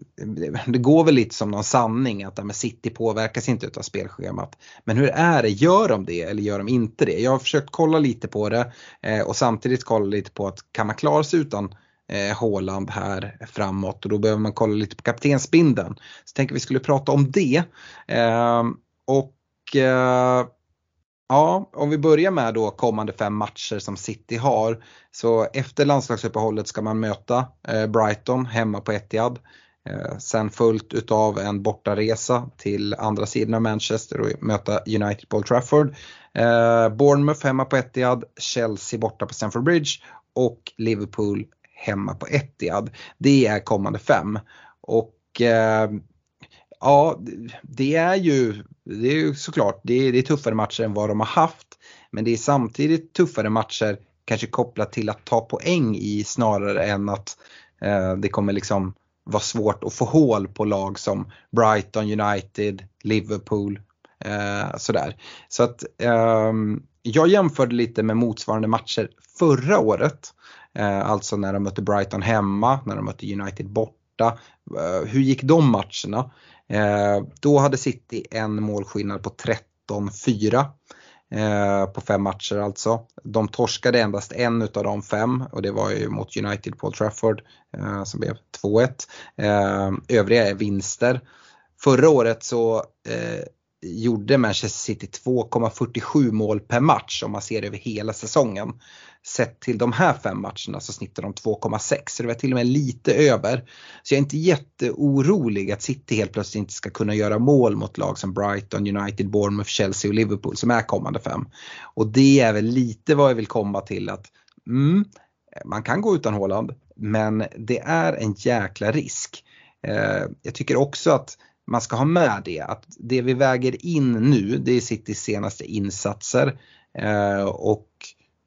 Speaker 2: det går väl lite som någon sanning att men City påverkas inte av spelschemat. Men hur är det, gör de det eller gör de inte det? Jag har försökt kolla lite på det eh, och samtidigt kolla lite på att kan man klara sig utan eh, Håland här framåt och då behöver man kolla lite på kaptensbindeln. Så jag tänker vi skulle prata om det. Eh, och eh, Ja, om vi börjar med då kommande fem matcher som City har. Så efter landslagsuppehållet ska man möta eh, Brighton hemma på Etihad. Eh, sen följt utav en bortaresa till andra sidan av Manchester och möta United på Old Trafford. Eh, Bournemouth hemma på Etihad, Chelsea borta på Stamford Bridge och Liverpool hemma på Etihad. Det är kommande fem. Och ja, det är ju, det är ju såklart, det är, det är tuffare matcher än vad de har haft. Men det är samtidigt tuffare matcher kanske kopplat till att ta poäng i snarare än att eh, det kommer liksom vara svårt att få hål på lag som Brighton, United, Liverpool. Eh, sådär. Så att eh, jag jämförde lite med motsvarande matcher förra året. Eh, alltså när de mötte Brighton hemma, när de mötte United borta. Eh, hur gick de matcherna? Eh, då hade City en målskillnad på 13-4 eh, på fem matcher alltså. De torskade endast en av de fem och det var ju mot United Paul Trafford eh, som blev 2-1. övriga är vinster. Förra året så gjorde Manchester City 2,47 mål per match om man ser över hela säsongen. Sett till de här fem matcherna så snittar de 2,6 så det var till och med lite över. Så jag är inte jätteorolig att City helt plötsligt inte ska kunna göra mål mot lag som Brighton, United, Bournemouth, Chelsea och Liverpool som är kommande fem. Och det är väl lite vad jag vill komma till att mm, man kan gå utan Håland men det är en jäkla risk. Eh, jag tycker också att man ska ha med det att det vi väger in nu det är Citys senaste insatser eh, och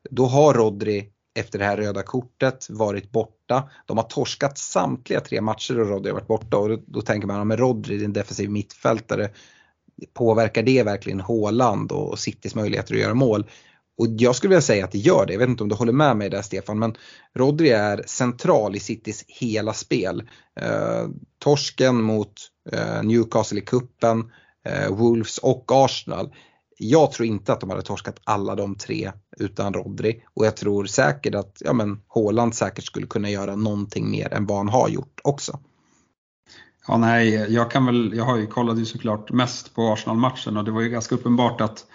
Speaker 2: då har Rodri efter det här röda kortet varit borta. De har torskat samtliga tre matcher och Rodri har varit borta och då, då tänker man, med Rodri, en defensiv mittfältare, påverkar det verkligen Håland och Citys möjligheter att göra mål? Och jag skulle vilja säga att det gör det. Jag vet inte om du håller med mig där Stefan, men Rodri är central i Citys hela spel. Eh, torsken mot Eh, Newcastle i kuppen, eh, Wolves och Arsenal. Jag tror inte att de hade torskat alla de tre utan Rodri och jag tror säkert att ja, men Haaland säkert skulle kunna göra någonting mer än vad han har gjort också.
Speaker 3: Ja, nej, jag kan väl, jag har ju kollat ju såklart mest på Arsenal-matchen och det var ju ganska uppenbart att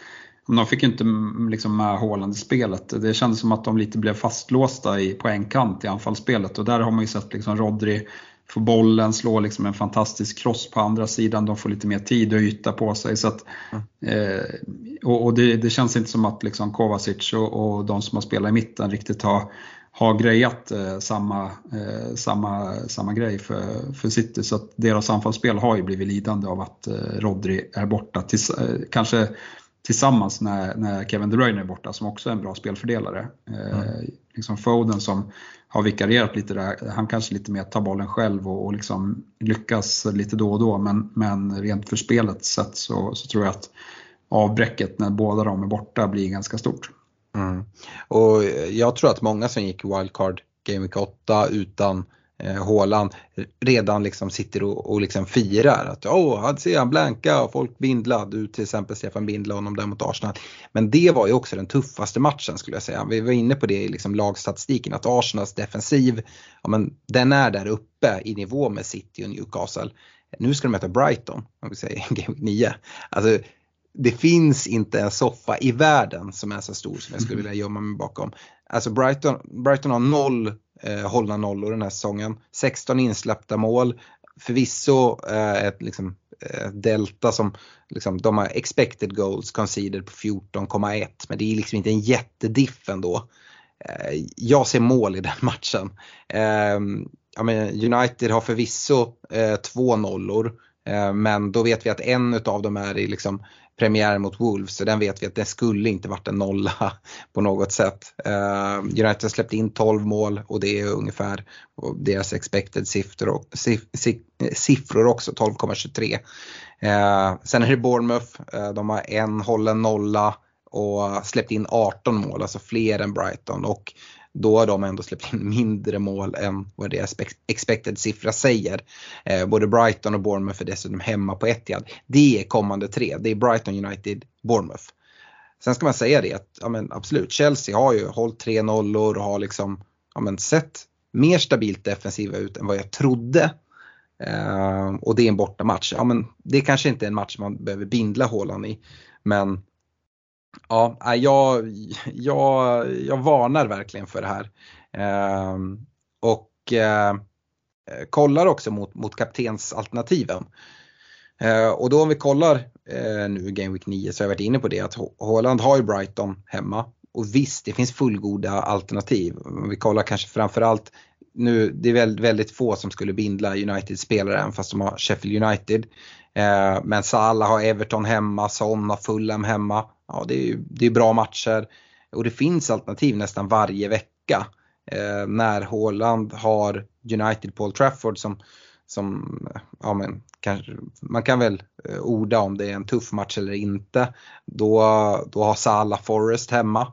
Speaker 3: de fick inte mm, liksom med Haaland i spelet. Det kändes som att de lite blev fastlåsta i, på en kant i anfallsspelet och där har man ju sett liksom Rodri få bollen, slå liksom en fantastisk cross på andra sidan, de får lite mer tid och yta på sig. Så att, eh, och, och det, det, känns inte som att liksom Kovacic och, och de som har spelat i mitten riktigt har, har grejat eh, samma, eh, samma, samma grej för, för City. Så att deras anfallsspel har ju blivit lidande av att eh, Rodri är borta. Tills, eh, kanske tillsammans när, när Kevin De Bruyne är borta som också är en bra spelfördelare. Eh, mm. liksom Foden som har vikarierat lite där, han kanske lite mer tar bollen själv och, och liksom lyckas lite då och då men, men rent för spelets sätt så, så tror jag att avbräcket när båda de är borta blir ganska stort.
Speaker 2: Mm. Och jag tror att många som gick wildcard Game Week 8 utan Håland redan liksom sitter och, och liksom firar att åh, oh, ser han blanka och folk bindla. Du till exempel Stefan bindla honom där mot Arsenal. Men det var ju också den tuffaste matchen skulle jag säga. Vi var inne på det i liksom lagstatistiken att Arsenals defensiv, ja, men den är där uppe i nivå med City och Newcastle. Nu ska de möta Brighton, om vi säger Game 9. Alltså, det finns inte en soffa i världen som är så stor som jag skulle vilja gömma mig bakom. Alltså Brighton, Brighton har noll eh, hållna nollor den här säsongen. 16 insläppta mål. Förvisso eh, ett liksom, eh, delta som liksom, de har expected goals conceded på 14,1 men det är liksom inte en jättediff ändå. Eh, jag ser mål i den matchen. Eh, men United har förvisso eh, två nollor eh, men då vet vi att en av dem är i liksom premiär mot Wolves så den vet vi att det skulle inte varit en nolla på något sätt. Uh, United har släppt in 12 mål och det är ungefär deras expected siffror, siffror också, 12,23. Uh, eh, sen är det Bournemouth, uh, de har en hållen nolla och släppt in 18 mål, alltså fler än Brighton. Och då har de ändå släppt in mindre mål än vad deras expected siffra säger. Eh, både Brighton och Bournemouth är dessutom hemma på Etihad. Det är kommande tre, det är Brighton, United, Bournemouth. Sen ska man säga det att ja, men absolut, Chelsea har ju hållit tre nollor och har liksom ja, men sett mer stabilt defensiva ut än vad jag trodde. Eh, och det är en bortamatch. Ja, men det kanske inte är en match man behöver bindla Håland i. Men Ja, jag, jag, jag varnar verkligen för det här. Eh, och eh, kollar också mot, mot kaptensalternativen. Eh, och då om vi kollar eh, nu Game Week 9 så har jag varit inne på det att Holland har ju Brighton hemma. Och visst, det finns fullgoda alternativ. Om vi kollar kanske framförallt nu, det är väldigt, väldigt få som skulle bindla United-spelare även fast de har Sheffield United. Eh, men Salah har Everton hemma, Son har Fulham hemma. Ja, det är, det är bra matcher och det finns alternativ nästan varje vecka. Eh, när Haaland har United Paul Trafford som, som ja men, kanske, man kan väl eh, orda om det är en tuff match eller inte. Då, då har Salah Forest hemma.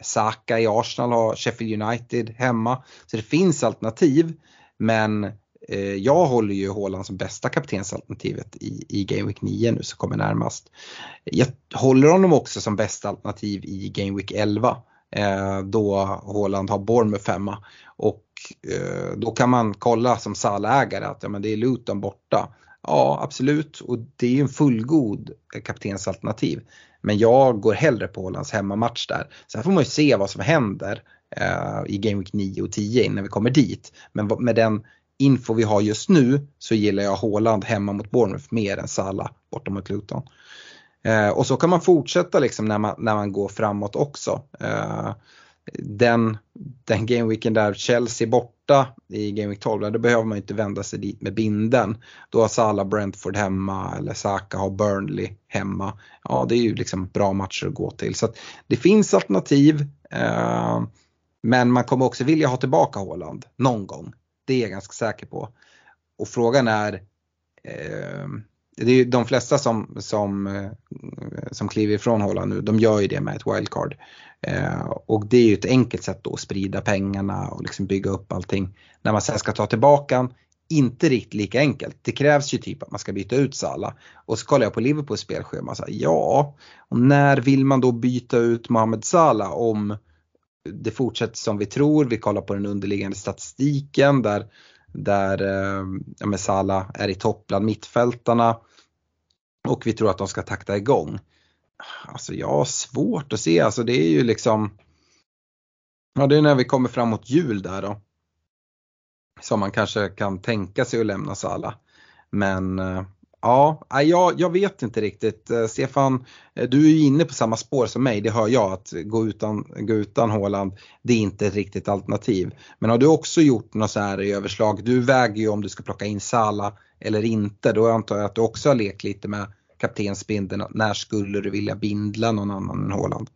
Speaker 2: Saka i Arsenal har Sheffield United hemma. Så det finns alternativ men Eh, jag håller ju Haaland som bästa kaptensalternativet i, i Game Week 9 nu som kommer närmast. Jag håller honom också som bästa alternativ i Game Week 11 eh, då Haaland har Bournemouth femma. Och eh, då kan man kolla som salägare att ja, men det är Luton borta. Ja absolut och det är ju en fullgod kaptensalternativ. Men jag går hellre på Hollands hemmamatch där. Sen får man ju se vad som händer eh, i Game Week 9 och 10 innan vi kommer dit. Men med den info vi har just nu så gillar jag Håland hemma mot Bournemouth mer än Salah borta mot Luton. Eh, och så kan man fortsätta liksom när man, när man går framåt också. Eh, den, den gameweeken där Chelsea borta i Gameweek 12, då behöver man inte vända sig dit med binden. Då har Salah Brentford hemma eller Saka har Burnley hemma. Ja, det är ju liksom bra matcher att gå till. Så det finns alternativ. Eh, men man kommer också vilja ha tillbaka Håland någon gång. Det är jag ganska säker på. Och frågan är eh, det är ju de flesta som, som, eh, som kliver ifrån Holland nu, de gör ju det med ett wildcard. Eh, och det är ju ett enkelt sätt då att sprida pengarna och liksom bygga upp allting. När man sen ska ta tillbaka inte riktigt lika enkelt. Det krävs ju typ att man ska byta ut Salah. Och så kollar jag på Liverpools spelschema och säger ja, och när vill man då byta ut Mohamed Salah om det fortsätter som vi tror, vi kollar på den underliggande statistiken där där eh, Salah är i topp bland mittfältarna och vi tror att de ska takta igång. Alltså jag har svårt att se, alltså det är ju liksom Ja det är när vi kommer framåt jul där då. Som man kanske kan tänka sig att lämna Sala. Men eh, Ja, jag, jag vet inte riktigt. Eh, Stefan, eh, du är ju inne på samma spår som mig, det hör jag, att gå utan, gå utan Håland, det är inte ett riktigt alternativ. Men har du också gjort något så här i överslag, du väger ju om du ska plocka in Sala eller inte, då antar jag att du också har lekt lite med kaptensbindeln, när skulle du vilja bindla någon annan än Håland?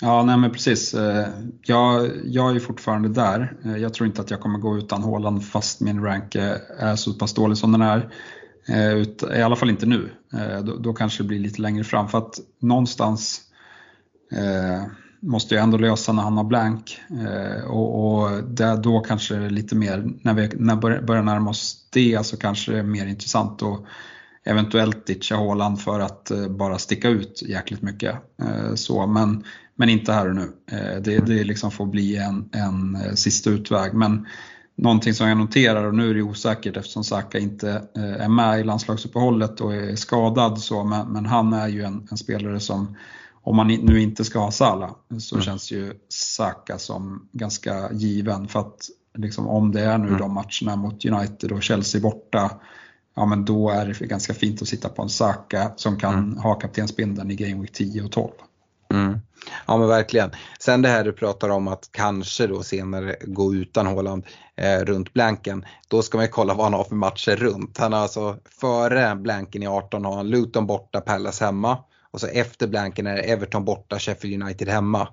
Speaker 3: Ja, nej men precis. Eh, jag, jag är fortfarande där. Jag tror inte att jag kommer gå utan Håland fast min rank är så pass dålig som den är. Eh, I alla fall inte nu. Eh, då, kanske det blir lite längre fram för att någonstans eh, måste jag ändå lösa när han har blank och, då kanske det är lite mer, när vi när börjar, närma oss det så kanske det är mer intressant att eventuellt ditcha Håland för att bara sticka ut jäkligt mycket. Så, men, men inte här och nu. det, det liksom får bli en, en sista utväg. Men Någonting som jag noterar, och nu är det osäkert eftersom Saka inte eh, är med i landslagsuppehållet och är skadad, så, men, men han är ju en, en, spelare som, om man nu inte ska ha Salah, så mm. känns ju Saka som ganska given. För att liksom, om det är nu mm. de matcherna mot United och Chelsea borta, ja men då är det ganska fint att sitta på en Saka som kan mm. ha kaptensbindeln i Game Week 10 och 12.
Speaker 2: Mm. Ja men verkligen. Sen det här du pratar om att kanske då senare gå utan Håland eh, runt blanken. Då ska man ju kolla vad han har för matcher runt. Han har alltså före blanken i 18 har han Luton borta, Palace hemma. Och så efter blanken är det Everton borta, Sheffield United hemma.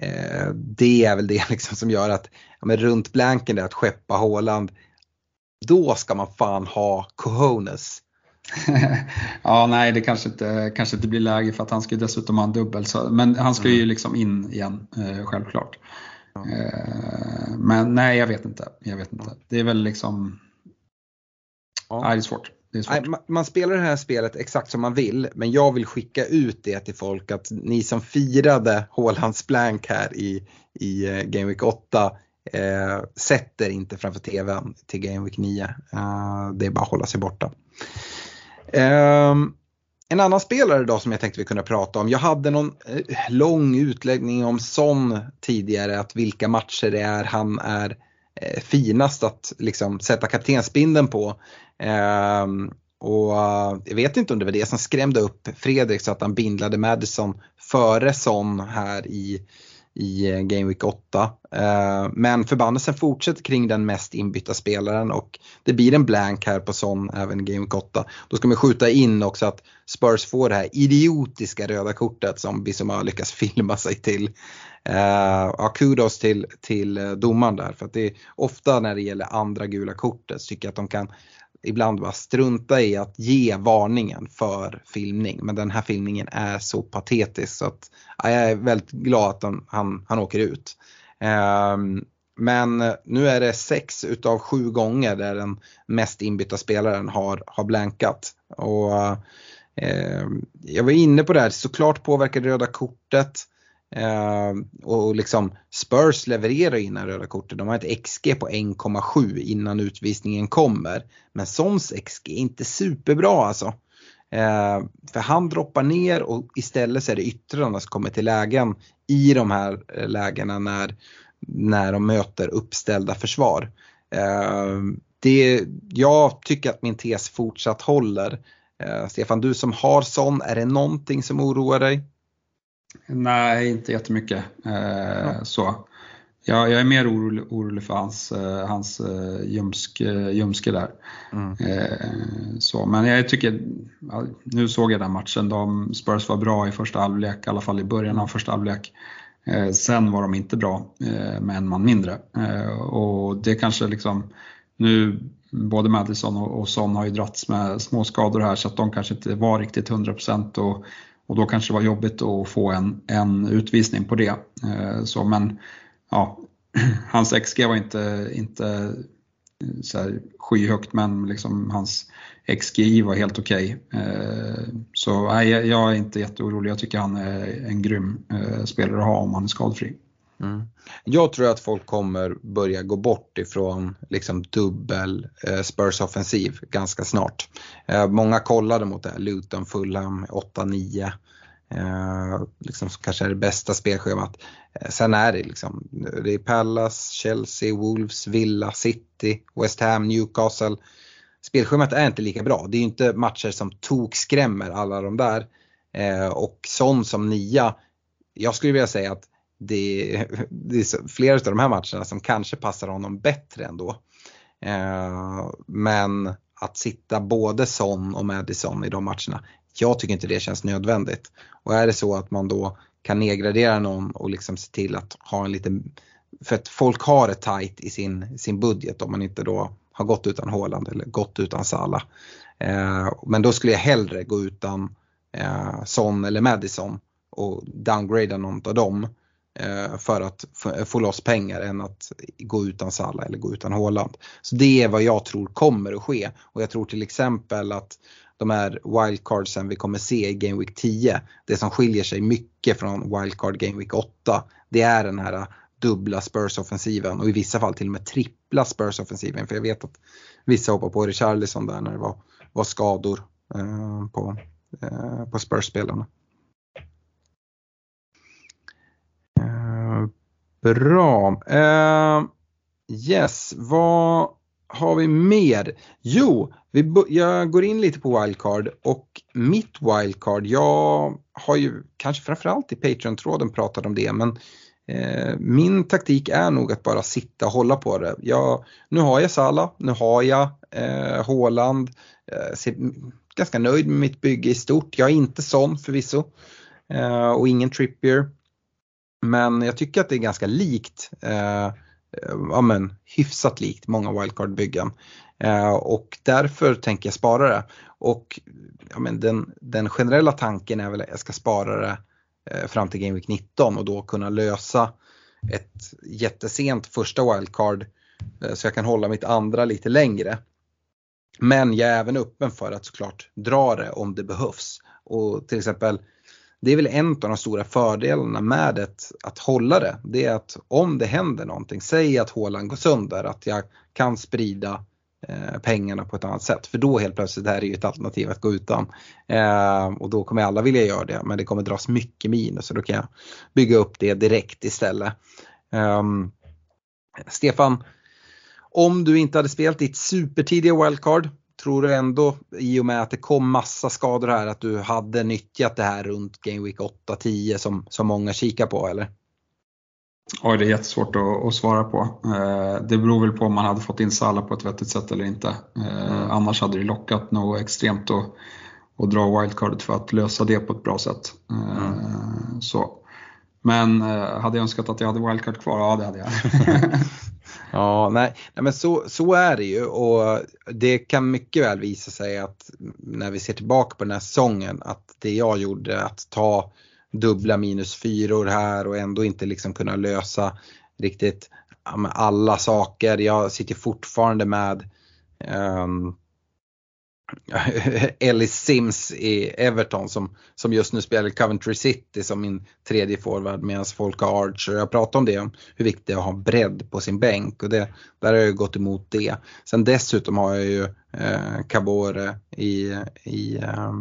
Speaker 2: Eh, det är väl det liksom som gör att ja, men runt blanken det att skeppa Håland. Då ska man fan ha cojones
Speaker 3: ja, nej, det kanske inte, kanske inte blir läge för att han ska dessutom ha en dubbel. Så, men han ska mm. ju liksom in igen, eh, självklart. Eh, men nej, jag vet inte. Jag vet inte. Det är väl liksom... Ja. Nej, det är svårt. Det är svårt.
Speaker 2: Nej, man spelar det här spelet exakt som man vill, men jag vill skicka ut det till folk att ni som firade Hålands blank här i, i eh, Game Week 8 eh, sätter inte framför TVn till Game Week 9. Eh, det är bara att hålla sig borta. Um, en annan spelare då som jag tänkte vi kunde prata om. Jag hade någon eh, lång utläggning om Son tidigare, att vilka matcher det är han är eh, finast att liksom sätta kaptensbindeln på. Um, och uh, jag vet inte om det var det som skrämde upp Fredrik så att han bindlade Madison före Son här i, i eh, Game Week 8. Eh, men förbannelsen fortsätter kring den mest inbytta spelaren och det blir en blank här på sån även i Game Week 8. Då ska man skjuta in också att Spurs får det här idiotiska röda kortet som Bissoma lyckas filma sig till. Eh, ja, kudos till, till domaren där för att det är ofta när det gäller andra gula kortet så tycker jag att de kan ibland bara strunta i att ge varningen för filmning. Men den här filmningen är så patetisk så att ja, jag är väldigt glad att han, han, han åker ut. Um, men nu är det sex utav sju gånger där den mest inbytta spelaren har, har blankat. Och, eh, jag var inne på det här, såklart påverkar det röda kortet. Eh, och liksom Spurs levererar innan röda kortet. De har ett XG på 1,7 innan utvisningen kommer. Men Sons XG är inte superbra alltså. Eh, för han droppar ner och istället så är det yttrarna som kommer till lägen i de här eh, lägena när, när de möter uppställda försvar. Eh, det, jag tycker att min tes fortsatt håller. Eh, Stefan, du som har sån, är det någonting som oroar dig?
Speaker 3: Nej, inte jättemycket. Eh, ja. så. Jag, jag är mer orolig, orolig för hans, eh, hans eh, ljumsk, eh, ljumske där. Mm. Eh, så, men jag tycker, nu såg jag den matchen, de, Spurs var bra i första halvlek, i alla fall i början av första halvlek. Eh, sen var de inte bra eh, med en man mindre. och det kanske liksom, nu både Madison och, och Son har ju dragits med små skador här så att de kanske inte var riktigt 100% och och då kanske det var jobbigt att få en, en utvisning på det. Eh, så, men ja, hans XG var inte, inte eh, så här skyhögt men liksom hans XGI var helt okej. Okay. Eh, så nej, jag är inte jätteorolig. Jag tycker han är en grym eh, spelare att ha om han är skadefri.
Speaker 2: Mm. Jag tror att folk kommer börja gå bort ifrån liksom dubbel eh, Spurs offensiv ganska snart. Eh, många kollade mot det här, Luton, Fulham 8-9. Eh, liksom kanske är det bästa spelschemat. Eh, sen är det liksom, det är Palace, Chelsea, Wolves, Villa, City, West Ham, Newcastle. Spelschemat är inte lika bra. Det är ju inte matcher som tokskrämmer alla de där. Eh, och sån som nia, jag skulle vilja säga att det, det är flera av de här matcherna som kanske passar honom bättre ändå. Eh, men att sitta både Son och Madison i de matcherna, jag tycker inte det känns nödvändigt. Och är det så att man då kan nedgradera någon och liksom se till att ha en liten, för att folk har det tight i sin, sin budget om man inte då har gått utan Håland eller gått utan Sala. Eh, men då skulle jag hellre gå utan eh, Son eller Madison och downgrada någon av dem Eh, Eh, för att eh, få loss pengar än att gå utan Salah eller gå utan Haaland. Så det är vad jag tror kommer att ske och jag tror till exempel att de här wildcardsen vi kommer se i Game Week 10, det som skiljer sig mycket från wildcard Game Week 8, det är den här dubbla Spurs-offensiven och i vissa fall till och med trippla Spurs-offensiven. För jag vet att vissa hoppar på Richarlison där när det var, var skador eh, på, eh, på Spurs-spelarna. Bra. Uh, yes, vad har vi mer? Jo, vi, jag går in lite på wildcard och mitt wildcard, jag har ju kanske framförallt i Patreon-tråden pratat om det men eh, min taktik är nog att bara sitta och hålla på det. Jag, nu har jag Sala, nu har jag eh, Håland, eh, ser ganska nöjd med mitt bygge i stort. Jag är inte sån förvisso eh, och ingen Trippier. Men jag tycker att det är ganska likt, eh, eh, ja men hyfsat likt många wildcard-byggen. Eh, och därför tänker jag spara det. Och ja, men den, den generella tanken är väl att jag ska spara det eh, fram till Game Week 19 och då kunna lösa ett jättesent första wildcard eh, så jag kan hålla mitt andra lite längre. Men jag är även öppen för att såklart dra det om det behövs. Och till exempel det är väl en av de stora fördelarna med ett, att hålla det. Det är att om det händer någonting, säg att hålan går sönder, att jag kan sprida eh, pengarna på ett annat sätt. För då helt plötsligt det här är ju ett alternativ att gå utan. Eh, och då kommer alla vilja göra det men det kommer dras mycket minus och då kan jag bygga upp det direkt istället. Eh, Stefan, om du inte hade spelat ditt supertidiga wildcard, tror du ändå i och med att det kom massa skador här att du hade nyttjat det här runt Game Week 8-10 som, som många kikar på eller?
Speaker 3: Oj, det är jättesvårt att, att svara på. Eh, det beror väl på om man hade fått in Salah på ett vettigt sätt eller inte. Eh, mm. Annars hade det lockat något extremt att, att dra wildcardet för att lösa det på ett bra sätt. Eh, mm. Så. Men eh, hade jag önskat att jag hade wildcard kvar? Ja, det hade jag.
Speaker 2: ja, nej, nej men så, så är det ju och det kan mycket väl visa sig att när vi ser tillbaka på den här säsongen att det jag gjorde att ta dubbla minus fyror här och ändå inte liksom kunna lösa riktigt alla saker. Jag sitter fortfarande med um, Ellis Sims i Everton som, som just nu spelar i Coventry City som min tredje forward medan folk har Archer. Jag pratade om det, om hur viktigt det är att ha bredd på sin bänk och det, där har jag gått emot det. Sen dessutom har jag ju eh, Cabore i, i eh,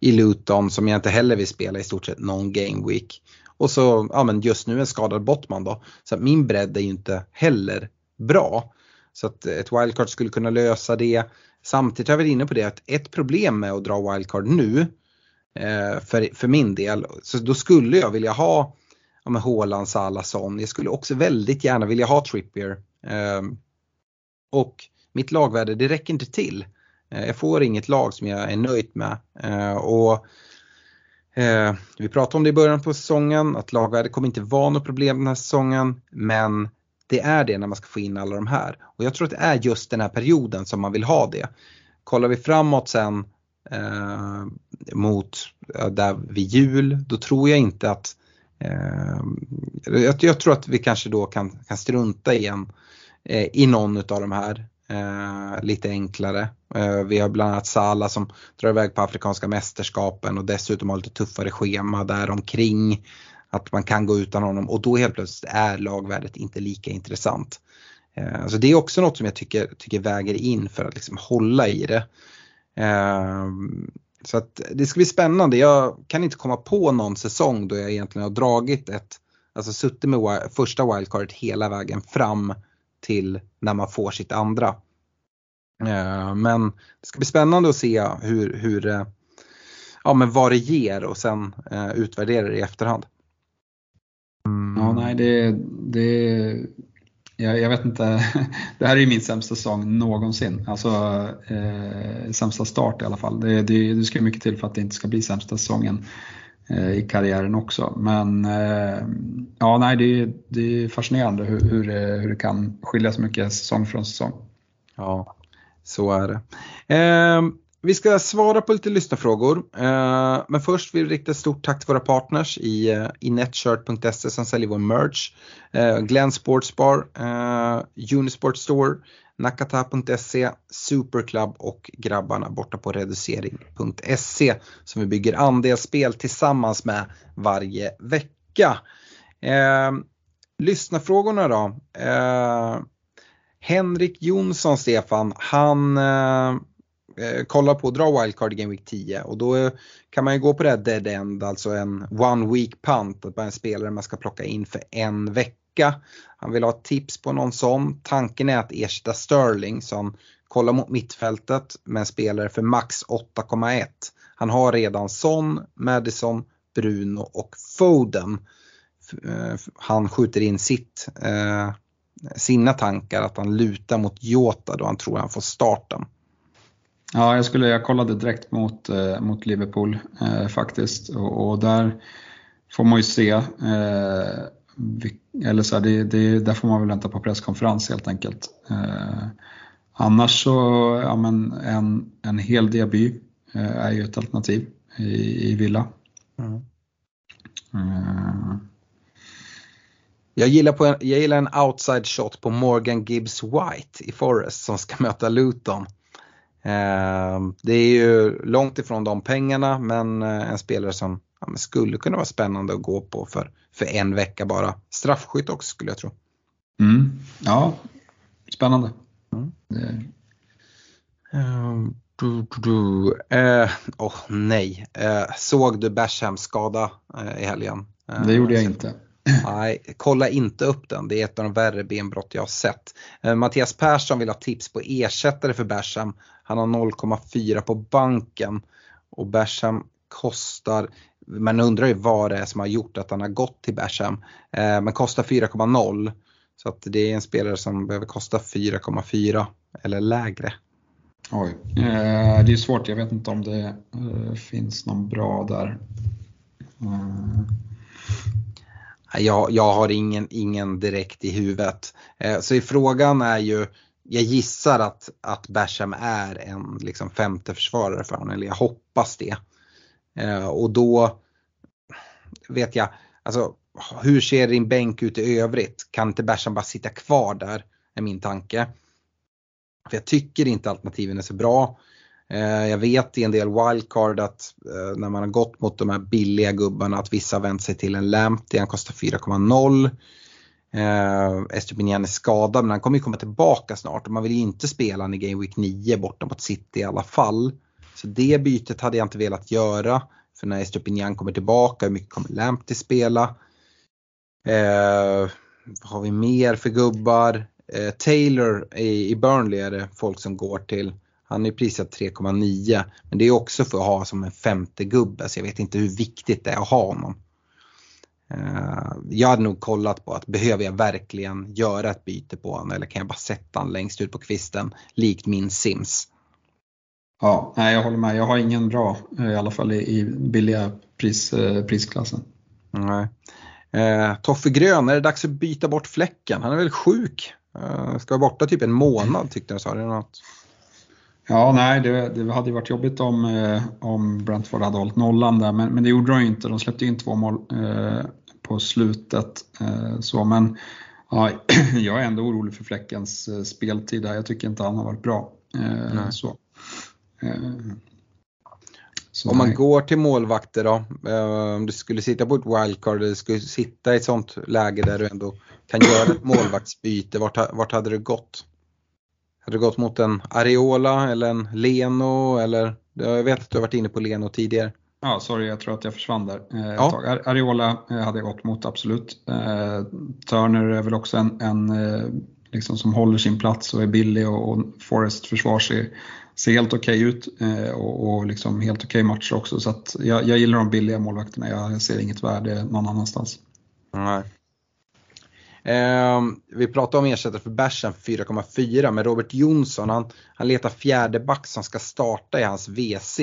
Speaker 2: i Luton som jag inte heller vill spela i stort sett någon game week. Och så, ja men just nu en skadad Bottman då. Så min bredd är ju inte heller bra. Så att ett wildcard skulle kunna lösa det. Samtidigt har jag varit inne på det att ett problem med att dra wildcard nu eh, för, för min del, så då skulle jag vilja ha ja, med Haaland, Salah, Jag skulle också väldigt gärna vilja ha Trippier. Ehm, och mitt lagvärde, det räcker inte till. Eh, jag får inget lag som jag är nöjd med. Eh, och vi pratade om det i början på säsongen, att lagvärde kommer inte vara något problem den här säsongen. Men det är det när man ska få in alla de här. Och jag tror att det är just den här perioden som man vill ha det. Kollar vi framåt sen eh, mot eh, där vid jul, då tror jag inte att eh, jag, jag, tror att vi kanske då kan, kan strunta i, eh, i någon av de här eh, lite enklare. Eh, vi har bland annat Sala som drar iväg på Afrikanska mästerskapen och dessutom har lite tuffare schema där omkring. Att man kan gå utan honom och då helt plötsligt är lagvärdet inte lika intressant. Eh, så det är också något som jag tycker, tycker väger in för att liksom hålla i det. Eh, så att det ska bli spännande. Jag kan inte komma på någon säsong då jag egentligen har dragit ett, alltså suttit med första wildcardet hela vägen fram till när man får sitt andra. Eh, men det ska bli spännande att se hur, hur eh, ja, men vad det ger och sen eh, utvärdera det i efterhand.
Speaker 3: Mm. Ja, nej, det, det jag, jag, vet inte, det här är min sämsta säsong någonsin. Alltså eh, sämsta start i alla fall. Det, det, det ska mycket till för att det inte ska bli sämsta säsongen. Eh, i karriären också. Men eh, ja, nej, det, är, det är fascinerande hur, hur, det, hur det kan skilja så mycket säsong från säsong.
Speaker 2: Ja, så är det. Eh, vi ska svara på lite lyssnarfrågor. Eh, men först vill vi rikta ett stort tack till våra partners i, eh, i netshirt.se som säljer vår merch. Eh, Glenn Sportsbar, Unisport Store, Nakata.se, Superclub och grabbarna borta på reducering.se som vi bygger andelsspel tillsammans med varje vecka. Eh, lyssnarfrågorna då. Eh, Henrik Jonsson, Stefan, han eh, eh kollar på att dra wildcard i Game Week 10 och då eh, kan man ju gå på det här dead end, alltså en one week punt, att en spelare man ska plocka in för en vecka. Han vill ha tips på någon sån. Tanken är att ersätta Sterling som kollar mot mittfältet med en spelare för max 8,1. Han har redan Son, Madison, Bruno och Foden. Eh, han skjuter in sitt, eh, sina tankar att han lutar mot Jota då han tror han får starten.
Speaker 3: Ja, jag, skulle, jag kollade direkt mot, eh, mot Liverpool eh, faktiskt och, och, där får man ju se eh, eller så här, det, det, där får man väl vänta på presskonferens helt enkelt. Eh, annars så, ja men en, en hel Diaby eh, är ju ett alternativ i, i Villa. Mm.
Speaker 2: Eh. Jag gillar, på en, jag gillar en outside shot på Morgan Gibbs White i Forest som ska möta Luton. Eh, det är ju långt ifrån de pengarna men eh, en spelare som ja, skulle kunna vara spännande att gå på för för en vecka bara. Straffskytt också skulle jag tro.
Speaker 3: Mm. Ja, spännande. Mm.
Speaker 2: Uh, du, du, du. Uh, oh, nej, uh, såg du Bashams skada uh, i helgen?
Speaker 3: det gjorde jag inte.
Speaker 2: Nej, kolla inte upp den. Det är ett av de värre benbrott jag har sett. Mattias Persson vill ha tips på ersättare för Basham. Han har 0,4 på banken och Basham kostar, man undrar ju vad det är som har gjort att han har gått till Basham. Eh, men kostar 4,0. Så att det är en spelare som behöver kosta 4,4 eller lägre.
Speaker 3: Oj, eh, det är svårt. Jag vet inte om det eh, finns någon bra där.
Speaker 2: Mm. Jag, jag har ingen, ingen direkt i huvudet. Eh, så frågan är ju, jag gissar att, att Basham är en liksom femte försvarare för honom, eller jag hoppas det. Eh, och då vet jag, alltså hur ser din bänk ut i övrigt? Kan inte Basham bara sitta kvar där? Är min tanke. För jag tycker inte alternativen är så bra. Eh, jag vet i en del wildcard att eh, när man har gått mot de här billiga gubbarna att vissa har vänt sig till en Lamptey, han kostar 4,0. Eh, Estupinian är skadad men han kommer ju komma tillbaka snart och man vill ju inte spela han i Game Week 9 borta mot City i alla fall. Så det bytet hade jag inte velat göra. För när Estupinian kommer tillbaka, hur mycket kommer Lamptey spela? Eh, vad har vi mer för gubbar? Eh, Taylor i, i Burnley är det folk som går till. Han är prissatt 3,9 men det är också för att ha som en femte gubbe så jag vet inte hur viktigt det är att ha honom. Eh, jag hade nog kollat på att behöver jag verkligen göra ett byte på honom eller kan jag bara sätta honom längst ut på kvisten likt min Sims.
Speaker 3: Ja, nej, jag håller med. Jag har ingen bra, i alla fall i, billiga pris, eh, prisklassen.
Speaker 2: Nej. Eh, Toffe Grön, är det dags att byta bort fläcken? Han är väl sjuk? Eh, ska vara borta typ en månad tyckte jag sa det något.
Speaker 3: Ja, nej, det, det hade ju varit jobbigt om, eh, om Brentford hade hållit nollan där, men, men det gjorde de ju inte. De släppte in två mål eh, på slutet. Eh, så, men ja, jag är ändå orolig för Fläckens eh, speltid där. Jag tycker inte han har varit bra. Eh, så.
Speaker 2: Så Om man nej. går till målvakter då, om du skulle sitta på ett wildcard eller skulle sitta i ett sånt läge där du ändå kan göra ett målvaktsbyte, vart, vart hade du gått? Hade du gått mot en Areola eller en Leno eller? Jag vet att du har varit inne på Leno tidigare.
Speaker 3: Ja, sorry, jag tror att jag försvann där eh, ja. tag. Areola eh, hade jag gått mot, absolut. Eh, Turner är väl också en, en liksom som håller sin plats och är billig och, och Forest försvar ser, ser helt okej okay ut och, och liksom helt okej okay matcher också. Så att jag, jag gillar de billiga målvakterna, jag ser inget värde någon annanstans.
Speaker 2: Nej. Eh, vi pratade om ersättare för Bärsen för 4,4 men Robert Jonsson han, han letar fjärde back som ska starta i hans WC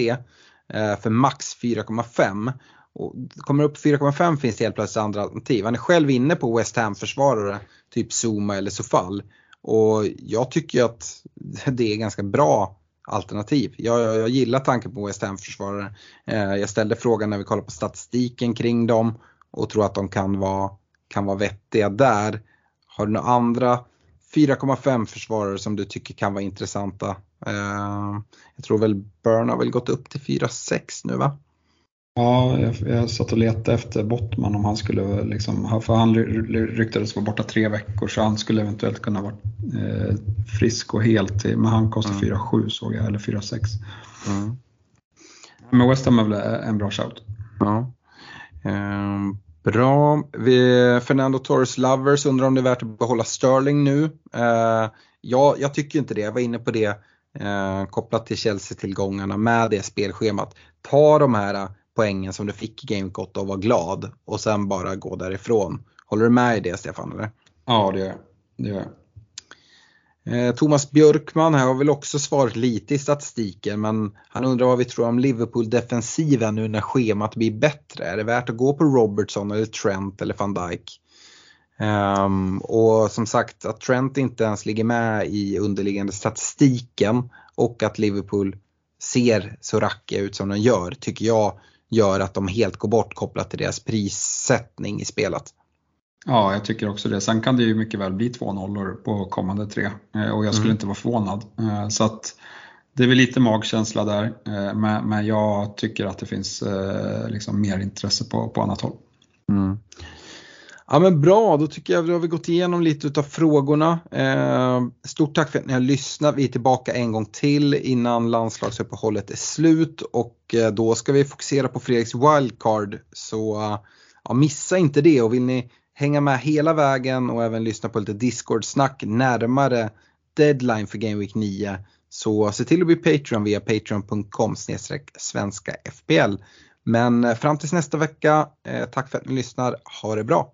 Speaker 2: Eh, för max 4,5. Och kommer upp 4,5 finns det helt plötsligt andra alternativ. Han är själv inne på West Ham-försvarare, typ Zuma eller Sofall. Och jag tycker att det är ganska bra alternativ. Jag, jag, jag gillar tanken på West Ham-försvarare. Eh, jag ställde frågan när vi kollade på statistiken kring dem och tror att de kan vara kan vara vettiga där. Har du några andra 4,5 försvarare som du tycker kan vara intressanta? Uh, jag tror väl Burn har väl gått upp till 4,6 nu va?
Speaker 3: Ja, jag, jag satt och letade efter Bottman om han skulle liksom, för han ryktades vara borta tre veckor så han skulle eventuellt kunna vara eh, frisk och helt, men han kostar mm. 4,7 såg jag, eller 4,6. Mm. Men West Ham är väl en bra shout.
Speaker 2: Ja. Um, Bra. Vi, Fernando Torres Lovers undrar om det är värt att behålla Sterling nu. Eh, ja, jag tycker inte det. Jag var inne på det eh, kopplat till Chelsea-tillgångarna med det spelschemat. Ta de här poängen som du fick i Game 8 och var glad och sen bara gå därifrån. Håller du med i det Stefan? Eller?
Speaker 3: Ja, det gör jag. Det gör jag.
Speaker 2: Eh, Thomas Björkman här har väl också svarat lite i statistiken men han undrar vad vi tror om Liverpool-defensiven nu när schemat blir bättre. Är det värt att gå på Robertson eller Trent eller van Dijk? Um, och som sagt att Trent inte ens ligger med i underliggande statistiken och att Liverpool ser så rackiga ut som de gör tycker jag gör att de helt går bort kopplat till deras prissättning i spelet.
Speaker 3: Ja, jag tycker också det. Sen kan det ju mycket väl bli två nollor på kommande tre eh, och jag skulle mm. inte vara förvånad. Eh, så att det är väl lite magkänsla där, eh, men jag tycker att det finns liksom mer intresse på, på annat håll.
Speaker 2: Mm. Ja men bra, då tycker jag att vi har gått igenom lite av frågorna. Eh, stort tack för att ni har lyssnat. Vi är tillbaka en gång till innan landslagsuppehållet är slut och eh, då ska vi fokusera på Fredriks wildcard. Så ja, missa inte det och vill ni hänga med hela vägen och även lyssna på lite Discord-snack närmare deadline för Game Week 9 så se till att bli Patreon via patreon.com svenska FPL. Men eh, fram tills nästa vecka, tack för att ni lyssnar. Ha det bra.